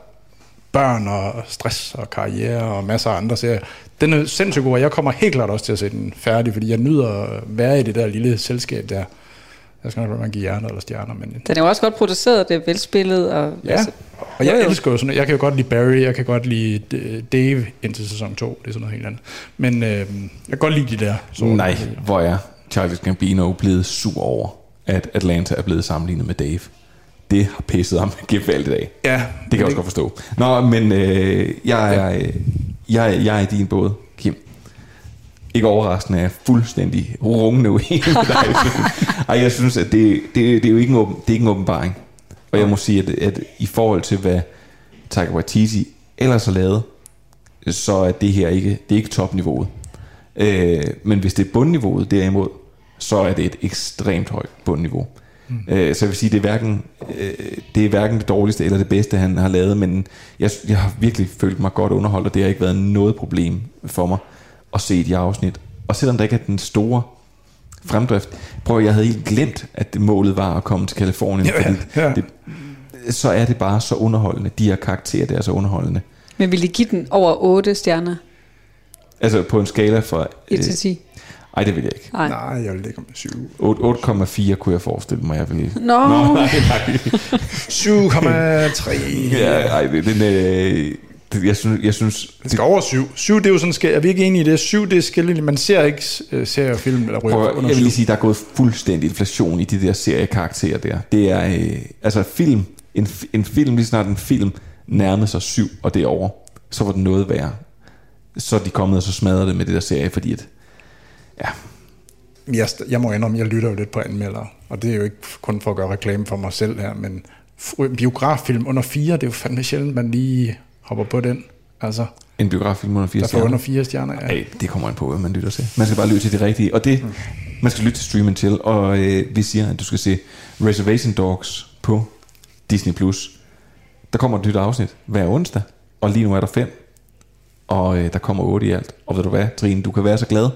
børn og stress og karriere og masser af andre serier. Den er sindssygt god, og jeg kommer helt klart også til at se den færdig, fordi jeg nyder at være i det der lille selskab der. Jeg skal nok være, man giver hjerner eller stjerner, men Den er jo også godt produceret, det er velspillet. Og, Ja, og jeg elsker jo sådan Jeg kan jo godt lide Barry, jeg kan godt lide Dave indtil sæson 2, det er sådan noget helt andet. Men øh, jeg kan godt lide de der. sorte Nej, profiler. hvor er Charles Gambino blevet sur over, at Atlanta er blevet sammenlignet med Dave. Det har pisset ham gevaldigt af. Ja, Det kan jeg også godt forstå. Nå, men øh, jeg, er, øh, jeg, jeg er i din båd. Ikke overraskende er jeg fuldstændig rungende uenig med dig. Ej, jeg synes, at det, det, det er jo ikke en, åben, det er ikke en åbenbaring. Og jeg må sige, at, at i forhold til, hvad Taika Waititi ellers har lavet, så er det her ikke, det er ikke topniveauet. Øh, men hvis det er bundniveauet derimod, så er det et ekstremt højt bundniveau. Mm. Øh, så jeg vil sige, det er, hverken, øh, det er hverken det dårligste eller det bedste, han har lavet, men jeg, jeg har virkelig følt mig godt underholdt, og det har ikke været noget problem for mig at se de afsnit. Og selvom der ikke er den store fremdrift, prøv at jeg havde helt glemt, at det målet var at komme til Kalifornien, Ja, ja. Det, så er det bare så underholdende. De her karakterer, det er så underholdende. Men vil I give den over 8 stjerner? Altså på en skala fra... 1 til 10? Ej, det vil jeg ikke. Nej. Nej, jeg vil lægge med 7. 8 8,4 kunne jeg forestille mig, jeg ville... Nå. Nå nej, nej. 7,3. ja, ej, det, den, øh, det, jeg synes... Jeg synes Det skal over 7. 7, det er jo sådan, skal, er vi ikke enige i det? 7, det er skille, man ser ikke uh, serier film, eller at- under jeg vil 7. lige sige, der er gået fuldstændig inflation i de der seriekarakterer der. Det er, øh, altså film, en, en film, lige snart en film nærmede sig syv, og det er over, så var det noget værd. Så er de kommet og så smadret det med det der serie, fordi at, ja, Jeg, jeg må indrømme, jeg lytter jo lidt på anmeldere, og det er jo ikke kun for at gøre reklame for mig selv her, men biograffilm under 4, det er jo fandme sjældent, man lige hopper på den. Altså, en biograffilm under fire der får stjerner. under 4 stjerner, ja. Ej, det kommer an på, hvad man lytter til. Man skal bare lytte til det rigtige. Og det, man skal lytte til Stream til. Og øh, vi siger, at du skal se Reservation Dogs på Disney+. Plus. Der kommer et nyt afsnit hver onsdag. Og lige nu er der fem. Og øh, der kommer otte i alt. Og ved du hvad, Trine, du kan være så glad.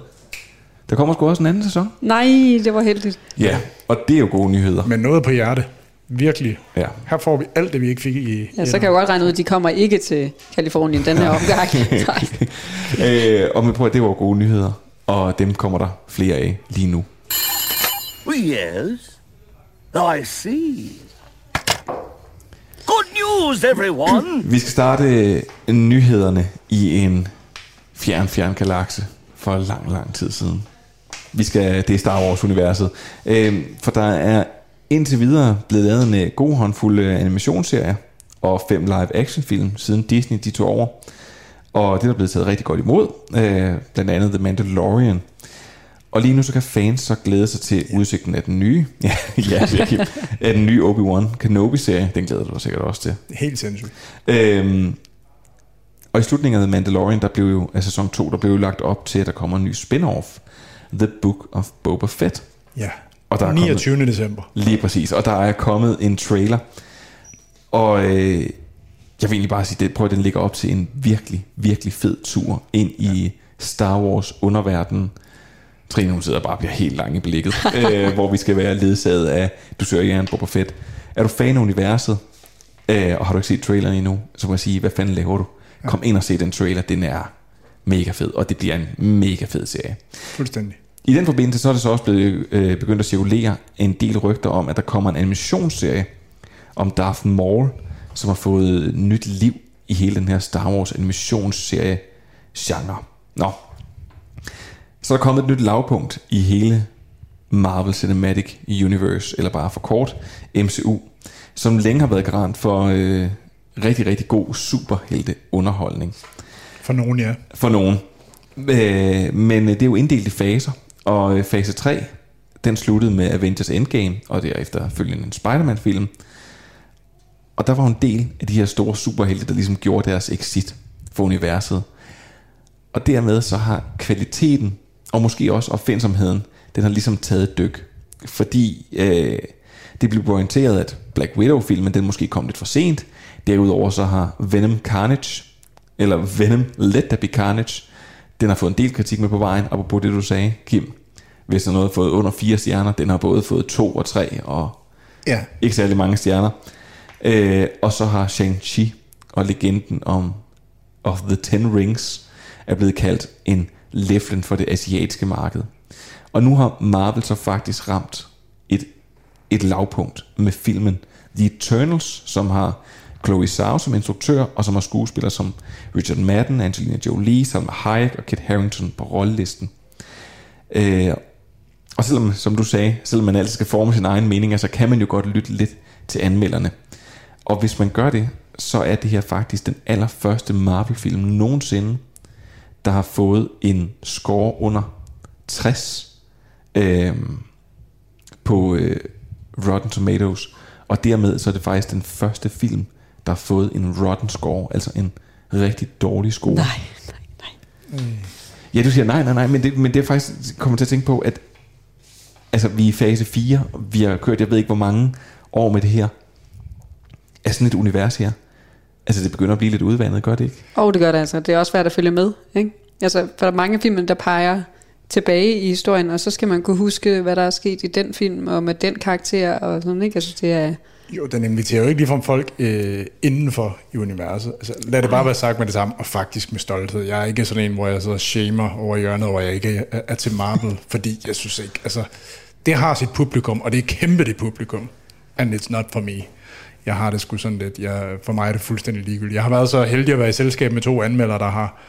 Der kommer sgu også en anden sæson. Nej, det var heldigt. Ja, og det er jo gode nyheder. Men noget på hjerte. Virkelig. Ja. Her får vi alt det, vi ikke fik i... Ja, så kan jeg jo godt regne ud, at de kommer ikke til Kalifornien den her omgang. Øh, og men prøv at det var gode nyheder. Og dem kommer der flere af lige nu. Yes. I see. Good news, everyone. Vi skal starte øh, nyhederne i en fjern, fjern galakse for lang, lang tid siden. Vi skal, det er Star Wars-universet. Øh, for der er indtil videre blevet lavet en øh, god håndfuld øh, animationsserier og fem live-action-film siden Disney de tog over. Og det er blevet taget rigtig godt imod. Øh, blandt andet The Mandalorian. Og lige nu så kan fans så glæde sig til udsigten af den nye, ja, ja virkelig, af den nye Obi-Wan Kenobi-serie. Den glæder du dig sikkert også til. Helt sindssygt. Øhm, og i slutningen af The Mandalorian, der blev jo, af sæson 2, der blev jo lagt op til, at der kommer en ny spin-off. The Book of Boba Fett. Ja, Og der er 29. Kommet, december. lige præcis. Og der er kommet en trailer. Og øh, jeg vil egentlig bare sige, det, prøv at den ligger op til en virkelig, virkelig fed tur ind i Star Wars underverden. Trine, hun sidder bare og bliver helt lang i blikket, øh, hvor vi skal være ledsaget af Du søger jern, Boba Fett. Er du fan af universet, øh, og har du ikke set traileren endnu, så må jeg sige, hvad fanden laver du? Kom ind og se den trailer, den er mega fed, og det bliver en mega fed serie. Fuldstændig. I den forbindelse så er det så også blevet øh, begyndt at cirkulere en del rygter om, at der kommer en animationsserie om Darth Maul, som har fået nyt liv i hele den her Star Wars animationsserie genre. Nå. Så er der kommet et nyt lavpunkt i hele Marvel Cinematic Universe, eller bare for kort, MCU, som længe har været garant for øh, rigtig, rigtig god superhelte underholdning. For nogen, ja. For nogen. Øh, men det er jo inddelt i faser, og øh, fase 3, den sluttede med Avengers Endgame, og derefter følgende en Spider-Man-film. Og der var en del af de her store superhelte, der ligesom gjorde deres exit for universet. Og dermed så har kvaliteten, og måske også opfindsomheden, den har ligesom taget dyk. Fordi øh, det blev orienteret, at Black Widow-filmen, den måske kom lidt for sent. Derudover så har Venom Carnage, eller Venom Let There Be Carnage, den har fået en del kritik med på vejen, apropos det du sagde, Kim. Hvis der noget har fået under fire stjerner, den har både fået to og tre, og Ja. ikke særlig mange stjerner. Øh, og så har Shang-Chi og legenden om of the Ten Rings er blevet kaldt en leflen for det asiatiske marked. Og nu har Marvel så faktisk ramt et, et lavpunkt med filmen The Eternals, som har Chloe Zhao som instruktør, og som har skuespillere som Richard Madden, Angelina Jolie, Salma Hayek og Kit Harington på rollelisten. Øh, og selvom, som du sagde, selvom man altid skal forme sin egen mening, så kan man jo godt lytte lidt til anmelderne. Og hvis man gør det, så er det her faktisk den allerførste Marvel-film nogensinde, der har fået en score under 60 øh, på øh, Rotten Tomatoes. Og dermed så er det faktisk den første film, der har fået en Rotten score, altså en rigtig dårlig score. Nej, Ja, du siger nej, nej, nej, men det, men det er faktisk kommer til at tænke på, at altså, vi er i fase 4, og vi har kørt, jeg ved ikke hvor mange år med det her, er sådan et univers her. Altså, det begynder at blive lidt udvandet, gør det ikke? Og det gør det altså. Det er også svært at følge med. Ikke? Altså, for der er mange film, der peger tilbage i historien, og så skal man kunne huske, hvad der er sket i den film, og med den karakter, og sådan, ikke? Altså, det er... Jo, den inviterer jo ikke ligefrem folk øh, indenfor i universet. Altså, lad det bare være sagt med det samme, og faktisk med stolthed. Jeg er ikke sådan en, hvor jeg så shamer over hjørnet, hvor jeg ikke er, er til Marvel, fordi jeg synes ikke, altså, det har sit publikum, og det er kæmpe det publikum, and it's not for me. Jeg har det sgu sådan lidt, jeg, for mig er det fuldstændig ligegyldigt. Jeg har været så heldig at være i selskab med to anmeldere, der har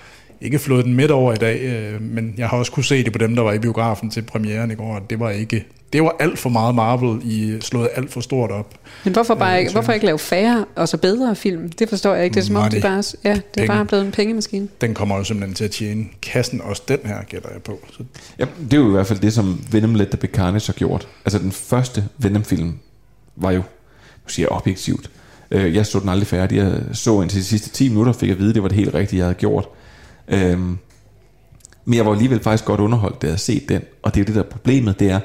ikke flået den midt over i dag, øh, men jeg har også kunne se det på dem, der var i biografen til premieren i går, det var ikke, det var alt for meget Marvel, i slået alt for stort op. Men hvorfor, bare Øh, ikke, hvorfor ikke lave færre og så bedre film? Det forstår jeg ikke. Det er som om, det bare, ja, det er Penge. bare blevet en pengemaskine. Den kommer jo simpelthen til at tjene kassen, også den her gætter jeg på. Så Ja, det er jo i hvert fald det, som Venom Let The Be Carnage har gjort. Altså, den første Venom-film var jo, nu siger jeg objektivt, øh, jeg så den aldrig færdig. Jeg så indtil de sidste 10 minutter, fik jeg at vide, det var det helt rigtige, jeg havde gjort. Øhm, men jeg var alligevel faktisk godt underholdt, da jeg set den. Og det er det der er problemet, det er,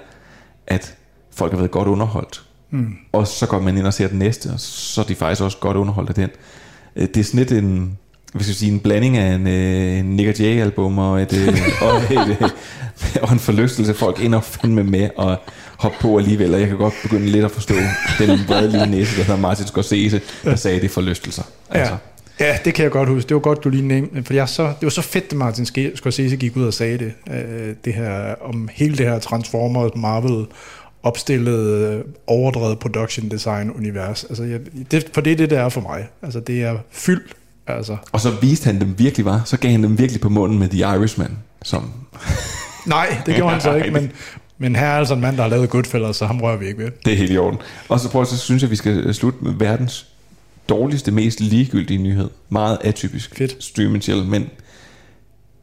at folk har været godt underholdt. Mm. Og så går man ind og ser den næste, og så er de faktisk også godt underholdt af den. Øh, Det er sådan lidt en, hvis jeg sige, en blanding af en, øh, en Nick Jay-album og, et, øh, og, et, øh, og en forlystelse. Folk ender fandme med at hoppe på alligevel, og jeg kan godt begynde lidt at forstå den brede lille næse, der hedder Martin Scorsese, der sagde, det er forlystelser. Altså. Ja. Ja, det kan jeg godt huske. Det var godt, du lige nævnte, for jeg så, det var så fedt, at Martin Scorsese gik ud og sagde det, øh, det her, om hele det her Transformers Marvel opstillede, overdrevet production design univers. Altså, jeg, det, for det er det, der er for mig. Altså, det er fyldt Altså. Og så viste han dem virkelig var, så gav han dem virkelig på munden med The Irishman, som... Nej, det gjorde han så ikke, men, men her er altså en mand, der har lavet Goodfellas, så ham rører vi ikke ved. Det er helt i orden. Og så prøv så synes jeg, vi skal slutte med verdens dårligste, mest ligegyldige nyhed. Meget atypisk. Fedt. Stream chill, men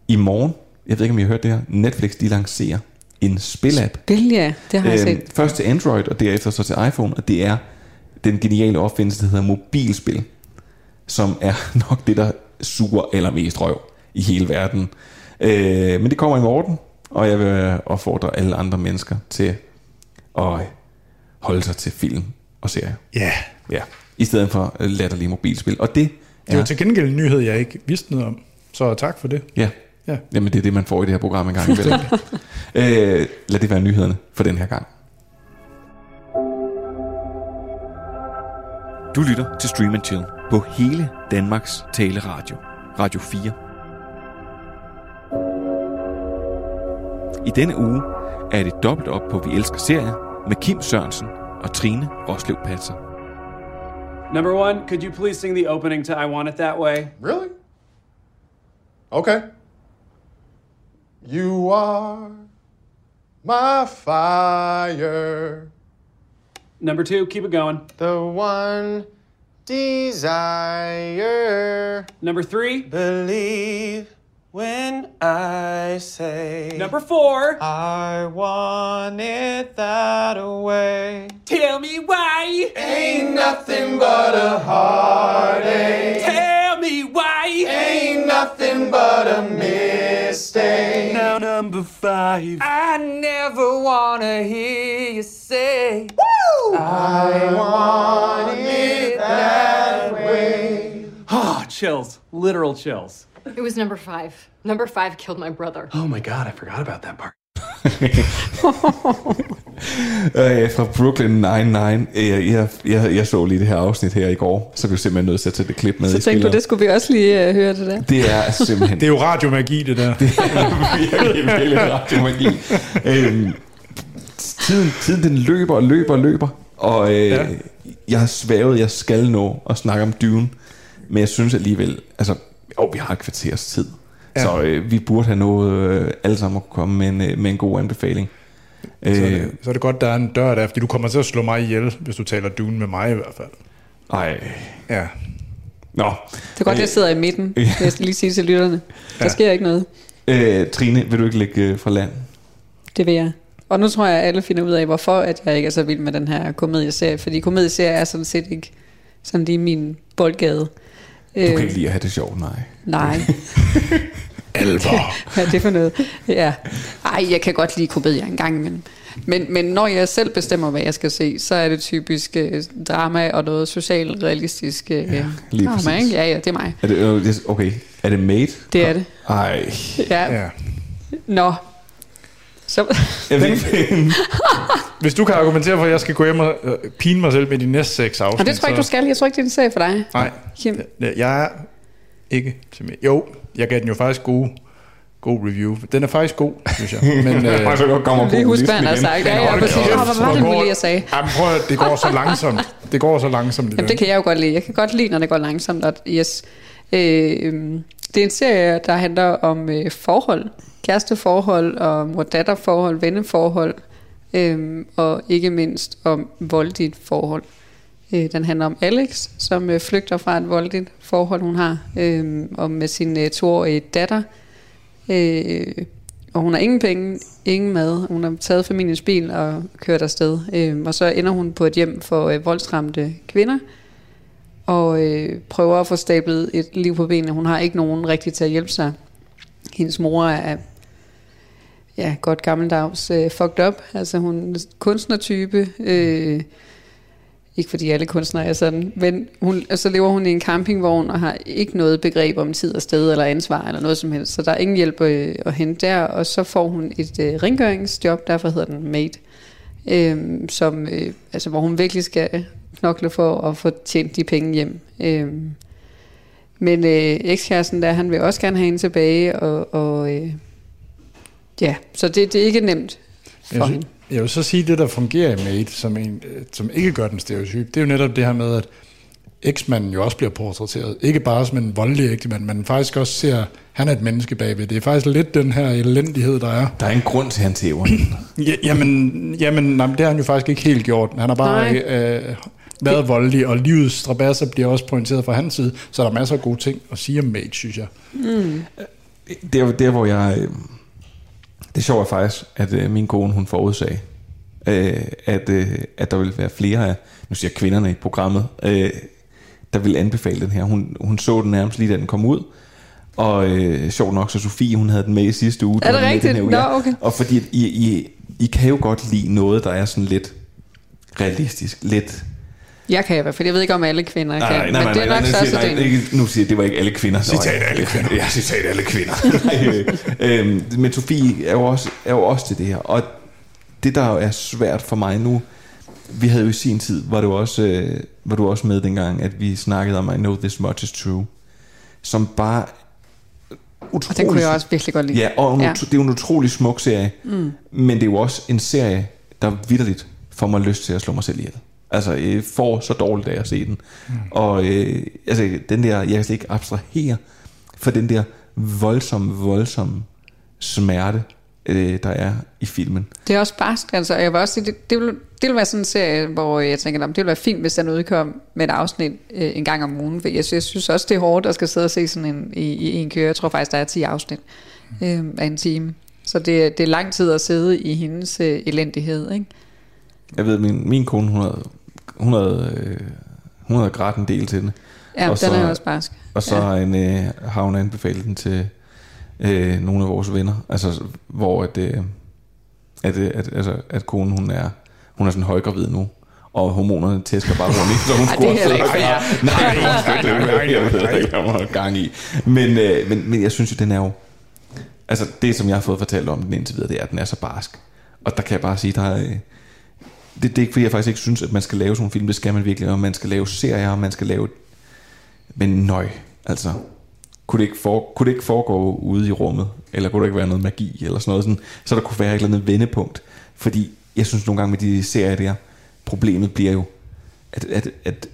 i morgen, jeg ved ikke, om I har hørt det her, Netflix, de lancerer en spilapp. Spil, ja. Det har jeg set. Først til Android, og derefter så til iPhone, og det er den geniale opfindelse, der hedder mobilspil, som er nok det, der suger allermest røv i hele verden. Øh, men det kommer i morgen, og jeg vil opfordre alle andre mennesker til at holde sig til film og serier. Ja. Ja, i stedet for latterlige mobilspil. Og det Det var er... til gengæld en nyhed, jeg ikke vidste noget om. Så tak for det. Ja. Ja. Jamen, det er det, man får i det her program en gang imellem. øh, lad det være nyhederne for den her gang. Du lytter til Stream Chill på hele Danmarks taleradio. Radio 4. I denne uge er det dobbelt op på Vi Elsker Serier med Kim Sørensen og Trine Roslev Patser. Number one, could you please sing the opening to I Want It That Way? Really? Okay. You are my fire. Number two, keep it going. The one desire. Number three, Believe when I say. number four, I want it that way. tell me why. Ain't nothing but a heartache. Tell me why. Ain't nothing but a mistake. Now number five. I never wanna hear you say, Woo! I want it that way. Ah, chills. Literal chills. It was number five. Number five killed my brother. Oh my god, I forgot about that part. Øh, fra Brooklyn Nine-Nine. Øh, jeg, jeg, jeg så lige det her afsnit her i går, så vi er simpelthen nødt til at tage det klip med Så i tænkte du, det skulle vi også lige uh, høre det der. Det er simpelthen... Det er jo radiomagi, det der. det er virkelig, virkelig radiomagi. øhm, tiden, tiden den løber og løber og løber, og øh, ja. Ja. jeg har svævet, jeg skal nå at snakke om Dune, men jeg synes alligevel, altså, jo, vi har et kvarters tid, ja. Så øh, vi burde have nået øh, alle sammen at komme med en, øh, med en god anbefaling. Så er, Øh, det, så er det godt, der er en dør der, fordi du kommer til at slå mig ihjel, hvis du taler Dune med mig i hvert fald. ej, Ja. nå. Det er godt, jeg sidder i midten, vil jeg skal lige sige til lytterne. Der Ja. sker ikke noget. Øh, Trine, vil du ikke lægge øh, fra land? Det vil jeg. Og nu tror jeg, at alle finder ud af, hvorfor at jeg ikke er så vild med den her komedieserie. Fordi komedieserie er sådan set ikke sådan lige min boldgade. Du Øh, kan ikke lide at have det sjovt, nej. Nej. Alvor. Hvad er det for noget? Ja. Ej, jeg kan godt lide komedier en gang, men, men, men når jeg selv bestemmer, hvad jeg skal se, så er det typisk øh, drama og noget socialt realistisk øh, ja, lige drama, præcis. ikke? Ja, ja, det er mig. Er det, øh, det- okay, er det made? Det er det. Ej. Ja. ja. Nå. Så, Jeg ved ikke, Hvis du kan argumentere for, at jeg skal gå hjem og øh, pine mig selv med de næste seks afsnit. og det tror jeg ikke, du skal. Jeg tror ikke, det er en serie for dig. Nej, Kim. jeg er ikke til mig. Jo, jeg gav den jo faktisk gode, god review. Den er faktisk god, synes jeg. Men, øh, så godt kommer Lige på husk, hvad han igen. sagt. Ja, ja, præcis. Åh, hvad var det nu lige, jeg sagde? Jamen, prøv at, det går så langsomt. Det går så langsomt. Jamen, det kan jeg jo godt lide. Jeg kan godt lide, når det går langsomt. Og yes. øh, det er en serie, der handler om øh, forhold. Kæresteforhold, og mor-datterforhold, venneforhold. Øh, og ikke mindst om voldeligt forhold. Øh, den handler om Alex, som øh, flygter fra et voldeligt forhold, hun har. Øh, og med sin øh, toårige datter. Øh, og hun har ingen penge, ingen mad. Hun har taget familiens bil og kørt afsted. Øh, og så ender hun på et hjem for øh, voldsramte kvinder. Og øh, prøver at få stablet et liv på benene. Hun har ikke nogen rigtig til at hjælpe sig. Hendes mor er ja, godt gammeldags øh, fucked up. Altså hun er kunstnertype. Øh, ikke fordi alle kunstnere er sådan, men hun, altså lever hun i en campingvogn og har ikke noget begreb om tid og sted eller ansvar eller noget som helst. Så der er ingen hjælp øh, at hente der, og så får hun et øh, rengøringsjob, derfor hedder den Mate, øh, som, øh, altså, hvor hun virkelig skal knokle for at få tjent de penge hjem. Øh, men øh, ekskæresten der, han vil også gerne have hende tilbage, og, og øh, ja, så det, det er ikke nemt for jeg, hende. jeg vil så sige, at det, der fungerer i Made, som, en, øh, som ikke gør den stereotyp, det er jo netop det her med, at eksmanden jo også bliver portrætteret. Ikke bare som en voldelig ægtemand, men faktisk også ser, han er et menneske bagved. Det er faktisk lidt den her elendighed, der er. Der er en grund til, at han tæver Ja, jamen, jamen nej, men det har han jo faktisk ikke helt gjort. Han har bare Nej. øh, været voldelig, og livets strabasser bliver også pointeret fra hans side, så der er masser af gode ting at sige om Mage, synes jeg. Mm. det er jo der, hvor jeg... øh, Det sjove er faktisk, at øh, min kone, hun forudsagde, øh, at, øh, at der ville være flere af, nu siger jeg kvinderne i programmet, øh, der ville anbefale den her. Hun, hun så den nærmest lige, da den kom ud. Og øh, sjovt nok, så Sofie, hun havde den med i sidste uge. Er det rigtigt? uge, Nå, ja. okay. Og fordi I, I, I kan jo godt lide noget, der er sådan lidt realistisk, lidt Jeg kan i hvert fald. Jeg ved ikke, om alle kvinder kan. Nej, nej, nej, men det er nej, nok nej, så nej, nej, ikke, nu siger jeg, det var ikke alle kvinder. Citat alle kvinder. Ja, citat alle kvinder. nej, øh, øhm, men Sofie er jo, også, er jo også til det her. Og det, der jo er svært for mig nu, vi havde jo i sin tid, var du også, øh, var du også med dengang, at vi snakkede om I Know This Much Is True, som bare utrolig... Og den kunne jeg også virkelig godt lide. Ja, og ja. det er jo en utrolig smuk serie, Mm. men det er jo også en serie, der vidderligt får mig lyst til at slå mig selv ihjel. Altså, jeg får så dårligt af at se den. Mm. Og øh, altså, den der, jeg kan slet ikke abstrahere for den der voldsomme, voldsomme smerte, øh, der er i filmen. Det er også barsk, altså. Jeg vil også sige, det, det, vil, det vil være sådan en serie, hvor jeg tænker, det vil være fint, hvis den udkom med et afsnit øh, en gang om ugen. For jeg, synes- jeg synes også, det er hårdt at skal sidde og se sådan en i, i en køre. Jeg tror faktisk, der er 10 afsnit øh, af en time. Så det, det er lang tid at sidde i hendes øh, elendighed, ikke? Jeg ved, min, min kone, hun havde, hun havde, øh, hun havde grædt en del til den. Ja, den er også barsk. Og så Ja. en, øh, har hun anbefalet den til øh, nogle af vores venner. Altså, hvor at, øh, at, øh, at, altså, at konen, hun er, hun er sådan højgravid nu. Og hormonerne tæsker bare rundt i, så hun er heller også- ikke. Nej, det er ikke jeg ved ikke, hvad gang i. Men, øh, men, men jeg synes jo, den er jo... Altså, det som jeg har fået fortalt om den indtil videre, det er, at den er så barsk. Og der kan jeg bare sige, der er... Det, det er ikke fordi, jeg faktisk ikke synes, at man skal lave sådan en film. Det skal man virkelig, og man skal lave serier, og man skal lave... Men nøj, altså... Kunne det, ikke for, kunne det ikke foregå ude i rummet? Eller kunne der ikke være noget magi? Eller sådan noget sådan, så der kunne være et eller andet vendepunkt. Fordi jeg synes nogle gange med de serier der, problemet bliver jo, at, at, at,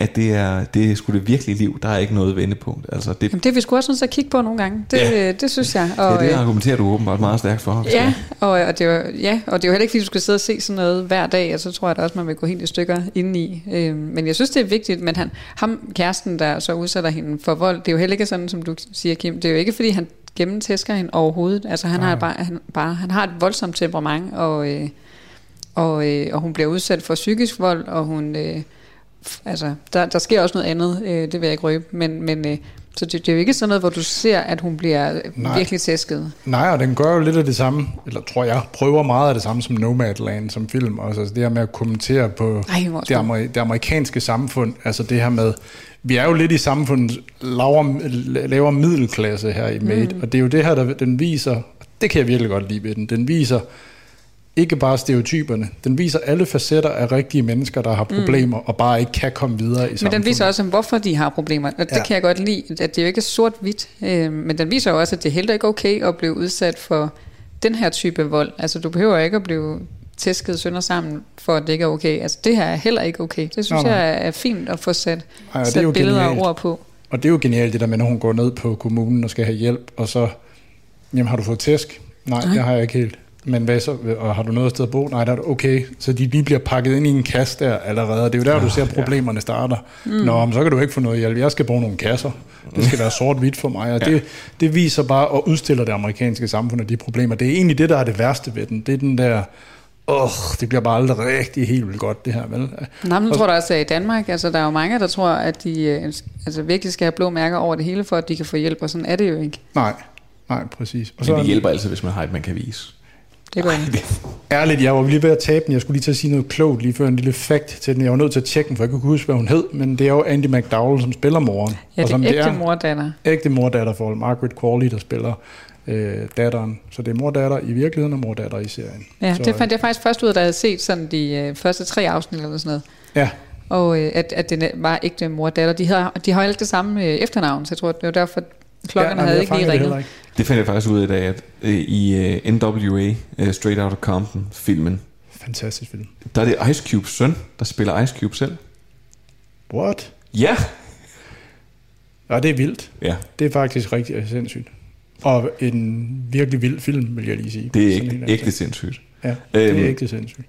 at det er, det er sgu det virkelige liv. Der er ikke noget vendepunkt. Altså, det, Jamen, det er vi sgu også nødt til at kigge på nogle gange. Det, Ja. ja. det synes jeg. og, Og, det, det øh, argumenterer du åbenbart meget stærkt for. Ja, og, og, det jo, ja, og det er jo heller ikke, fordi du skal sidde og se sådan noget hver dag, og så tror jeg da også, man vil gå helt i stykker indeni. Øh, men jeg synes, det er vigtigt, men han, ham, kæresten, der så udsætter hende for vold, det er jo heller ikke sådan, som du siger, Kim. Det er jo ikke, fordi han gennemtæsker hende overhovedet. Altså, han, har, bare, han, bare, han har et voldsomt temperament, og, øh, og, øh, og hun bliver udsat for psykisk vold, og hun... Øh, altså, der, der sker også noget andet, øh, det vil jeg ikke røbe, men, men øh, så det, det er jo ikke sådan noget, hvor du ser, at hun bliver øh, Nej. virkelig tæsket. Nej, og den gør jo lidt af det samme, eller tror jeg, prøver meget af det samme som Nomadland som film. Også, altså det her med at kommentere på Ej, det, ameri- det amerikanske samfund. Altså det her med, vi er jo lidt i samfundets lavere, lavere middelklasse her i Made, Mm. og det er jo det her, der den viser, og det kan jeg virkelig godt lide ved den, den viser ikke bare stereotyperne, den viser alle facetter af rigtige mennesker, der har Mm. problemer, og bare ikke kan komme videre i Men samfundet. den viser også, hvorfor de har problemer. Og det Ja. kan jeg godt lide, at det er jo ikke er sort-hvidt. Øh, men den viser også, at det er heller ikke okay at blive udsat for den her type vold. Altså, du behøver ikke at blive tæsket sønder sammen, for at det ikke er okay. Altså, det her er heller ikke okay. Det synes nej. jeg er fint at få sat, Ej, det er sat jo billeder genialt. og ord på. Og det er jo genialt, det der med, når hun går ned på kommunen og skal have hjælp, og så, jamen har du fået tæsk? Nej, Nej. det har jeg ikke helt. Men hvad så? Og har du noget sted at bo? Nej, der er det okay. Så de lige bliver pakket ind i en kasse der allerede. Det er jo der, du ser problemerne starter. Mm. Nå, men så kan du ikke få noget hjælp. Jeg skal bruge nogle kasser. Det skal være sort-hvidt for mig. Og det, det viser bare og udstiller det amerikanske samfund og de problemer. Det er egentlig det, der er det værste ved den. Det er den der, åh, det bliver bare aldrig rigtig helt vildt godt, det her, vel? Nå, men Og- tror der også, at i Danmark, altså der er jo mange, der tror, at de øh, altså, virkelig skal have blå mærker over det hele, for at de kan få hjælp, og sådan er det jo ikke. Nej, nej, præcis. Men det hjælper altid, hvis man har et, man kan vise. Det går ikke. Ærligt, jeg var lige ved at tabe den. Jeg skulle lige til at sige noget klogt lige før en lille fact til den. Jeg var nødt til at tjekke den, for jeg kunne ikke huske, hvad hun hed. Men det er jo Andy McDowell, som spiller moren. Ja, og det som er ægte mor-datter. Ægte mordatter for Margaret Qualley, der spiller øh, datteren. Så det er mordatter i virkeligheden og mordatter i serien. Ja, så, det fandt jeg faktisk først ud af, da jeg havde set sådan de øh, første tre afsnit eller sådan noget. Ja. Og øh, at, at det var ægte mor og datter. De har, de har alt det samme øh, efternavn, så jeg tror, det var derfor, klokkerne nej, havde ikke lige det ringet. heller ikke. Det fandt jeg faktisk ud af i dag, at øh, i øh, NWA, øh, Straight Outta Compton-filmen, Fantastisk film. der er det Ice Cubes søn, der spiller Ice Cube selv. What? Ja. Og det er vildt. Ja. Det er faktisk rigtig sindssygt. Og en virkelig vild film, vil jeg lige sige. Det er Sådan ikke, ægte dem. sindssygt. Ja, det Øhm, er ægte sindssygt.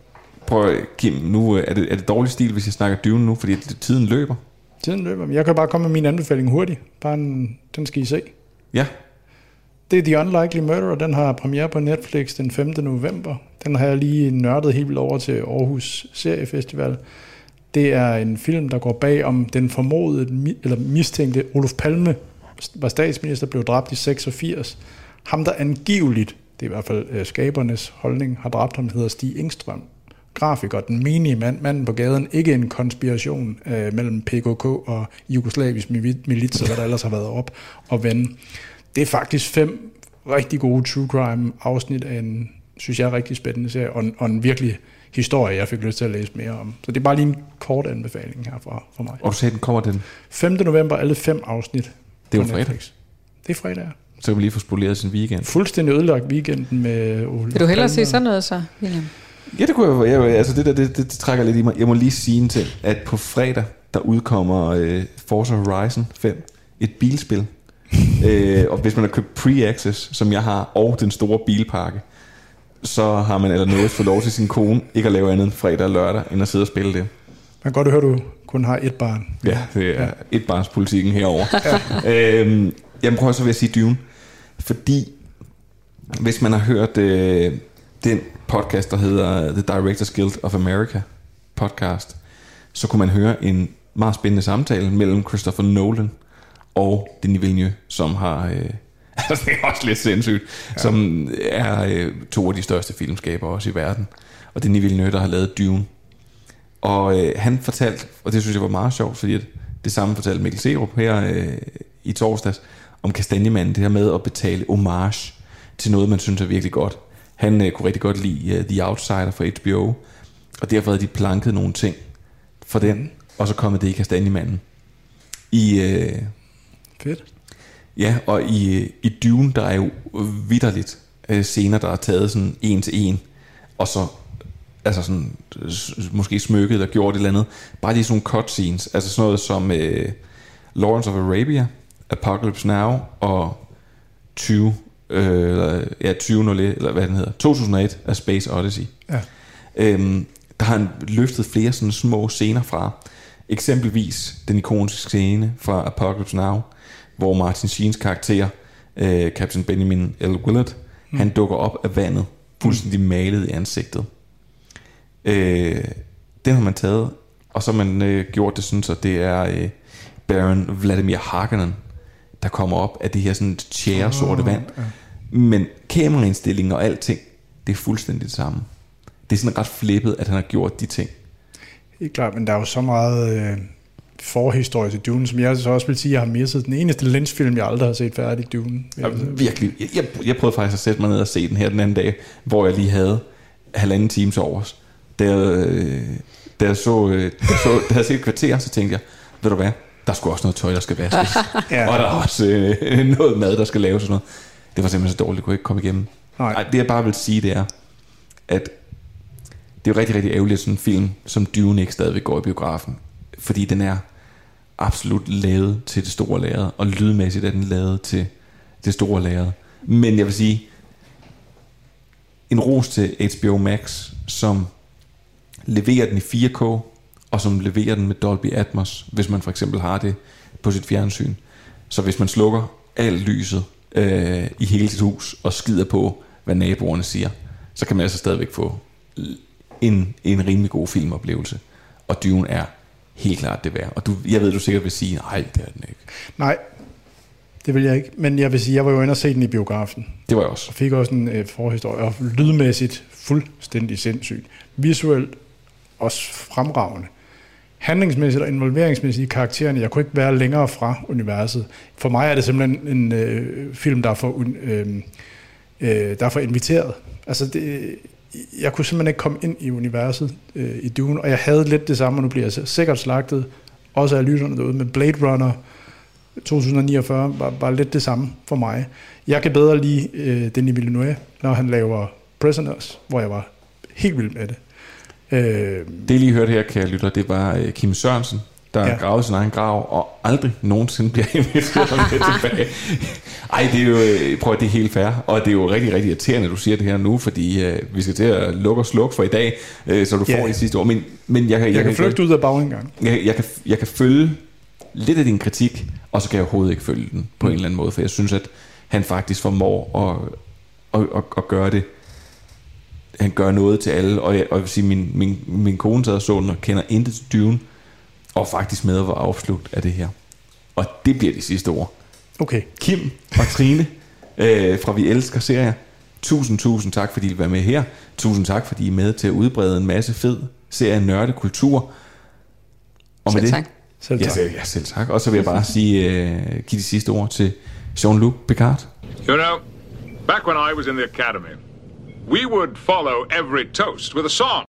Prøv, at- Kim, nu øh, er det, er det dårlig stil, hvis jeg snakker Dune nu, fordi tiden løber. Tiden løber. Jeg kan bare komme med min anbefaling hurtigt. Bare en, den skal I se. Ja. Det er The Unlikely Murderer. Den har premiere på Netflix den 5. november. Den har jeg lige nørdet helt vildt over til Aarhus Seriefestival. Det er en film, der går bag om den formodede eller mistænkte Olof Palme var statsminister, blev dræbt i 86. Ham, der angiveligt, det er i hvert fald øh, skabernes holdning, har dræbt ham, hedder Stig Engstrøm. Grafiker, den menige mand, manden på gaden, ikke en konspiration øh, mellem PKK og jugoslavisk mili- milits, og hvad der ellers har været op og vende. Det er faktisk fem rigtig gode true crime afsnit af en, synes jeg, rigtig spændende serie, og en, og en virkelig historie, jeg fik lyst til at læse mere om. Så det er bare lige en kort anbefaling herfra for mig. Og du sagde, den kommer den. 5. november, alle fem afsnit. Det er jo fredag. Det er fredag, ja. Så kan vi lige få spoleret sin weekend. Fuldstændig ødelagt weekenden med Ole Vil du hellere se sådan noget så, William? Ja, det kunne jeg, jeg altså det der, det, det, det trækker lidt i mig. Jeg må lige sige en ting, at på fredag, der udkommer øh, Forza Horizon 5, et bilspil. øh, og hvis man har købt pre-access, som jeg har, og den store bilpakke, så har man eller noget for lov til sin kone ikke at lave andet end fredag og lørdag, end at sidde og spille det. Man kan godt høre, at du kun har et barn. Ja, det er ja. et barnspolitikken herover. øhm, jamen prøv så vil jeg sige Dune. Fordi hvis man har hørt øh, den podcast, der hedder The Directors Guild of America podcast, så kunne man høre en meget spændende samtale mellem Christopher Nolan og Denis Villeneuve, som har... Øh, altså det er også lidt sindssygt, ja. som er øh, to af de største filmskabere også i verden. Og Denis Villeneuve, der har lavet Dune. Og øh, han fortalte, og det synes jeg var meget sjovt, fordi at det samme fortalte Mikkel Serup her øh, i torsdags, om Kastanjemanden, det her med at betale homage til noget, man synes er virkelig godt. Han øh, kunne rigtig godt lide uh, The Outsider fra HBO, og derfor havde de planket nogle ting for den, og så kom det i Kastanjemanden. I, øh, Fedt. Ja, og i, i Dune, der er jo vidderligt øh, scener, der er taget sådan en til en, og så altså sådan, måske smykket eller gjort et eller andet. Bare lige sådan nogle cutscenes, altså sådan noget som øh, Lawrence of Arabia, Apocalypse Now og 20, øh, eller, ja, 2001, eller hvad den hedder, 2001 af Space Odyssey. Ja. Øhm, der har han løftet flere sådan små scener fra. Eksempelvis den ikoniske scene fra Apocalypse Now, hvor Martin Sheens karakter, øh, Captain Benjamin L. Willard, mm. han dukker op af vandet, fuldstændig malet i ansigtet. Øh, den har man taget, og så har man øh, gjort det sådan, så det er øh, Baron Vladimir Harkonnen, der kommer op af det her sådan tjære sorte vand. ja. Men kameraindstillingen og alting, det er fuldstændig det samme. Det er sådan ret flippet, at han har gjort de ting. Helt klart, men der er jo så meget øh, forhistorie til Dune, som jeg så også vil sige, jeg har misset. Den eneste Lynch-film, jeg aldrig har set færdig, Dune. jeg sige. Virkelig. Jeg, jeg, jeg prøvede faktisk at sætte mig ned og se den her den anden dag, hvor jeg lige havde halvanden time til overs. Da jeg, øh, da jeg så, øh, så da jeg set et kvarter, så tænkte jeg, ved du hvad, der skulle også noget tøj, der skal vaskes. Ja. Og der er også øh, noget mad, der skal laves og sådan noget. Det var simpelthen så dårligt, det kunne ikke komme igennem. Nej. Ej, det jeg bare vil sige, det er, at det er jo rigtig, rigtig ærgerligt, at sådan en film som Dune ikke stadigvæk går i biografen. Fordi den er absolut lavet til det store lærred, og lydmæssigt er den lavet til det store lærred. Men jeg vil sige, en ros til HBO Max, som leverer den i 4K, og som leverer den med Dolby Atmos, hvis man for eksempel har det på sit fjernsyn. Så hvis man slukker alt lyset øh, i hele sit hus, og skider på, hvad naboerne siger, så kan man altså stadigvæk få en, en rimelig god filmoplevelse. Og Dune er helt klart det værd. Og du, jeg ved, du sikkert vil sige, nej, det er den ikke. Nej, det vil jeg ikke. Men jeg vil sige, jeg var jo inde og se den i biografen. Det var jeg også. Og fik også en øh, forhistorie, og lydmæssigt fuldstændig sindssygt. Visuelt også fremragende. Handlingsmæssigt og involveringsmæssigt i karaktererne, jeg kunne ikke være længere fra universet. For mig er det simpelthen en øh, film, der er for, øh, øh, der er for inviteret. Altså, det, jeg kunne simpelthen ikke komme ind i universet øh, i Dune, og jeg havde lidt det samme, og nu bliver jeg sikkert slagtet, også af lytterne derude, med Blade Runner 2049 var, var lidt det samme for mig. Jeg kan bedre lide øh, Denis Villeneuve, når han laver Prisoners, hvor jeg var helt vild med det. Øh, Det I lige hørte her, kære lytter, det var øh, Kim Sørensen, der Ja. graver sin egen grav, og aldrig nogensinde bliver inviteret med tilbage. Ej, det er jo, øh, prøv at det er helt fair, og det er jo rigtig, rigtig irriterende, at du siger det her nu, fordi øh, vi skal til at lukke og slukke for i dag, øh, så du Ja. får det sidste ord. Men, men jeg, kan, Jeg kan flygte ud af bagindgangen. jeg, jeg, kan, jeg kan følge lidt af din kritik, og så kan jeg overhovedet ikke følge den på mm. en eller anden måde, for jeg synes, at han faktisk formår at, at, at, at gøre det. Han gør noget til alle, og jeg, og jeg vil sige, min, min, min kone sad og så den, og kender intet til Dune, og faktisk med at var afslugt af det her. Og det bliver de sidste ord. Okay. Kim og Trine øh, fra Vi Elsker Serier. Tusind, tusind tak, fordi I vil være med her. Tusind tak, fordi I er med til at udbrede en masse fed serie nørdekultur. Og med Selv det, tak. Selv Ja, tak. selv, ja, selv tak. Og så vil jeg bare sige, øh, give de sidste ord til Jean-Luc Picard. You know, back when I was in the academy, we would follow every toast with a song.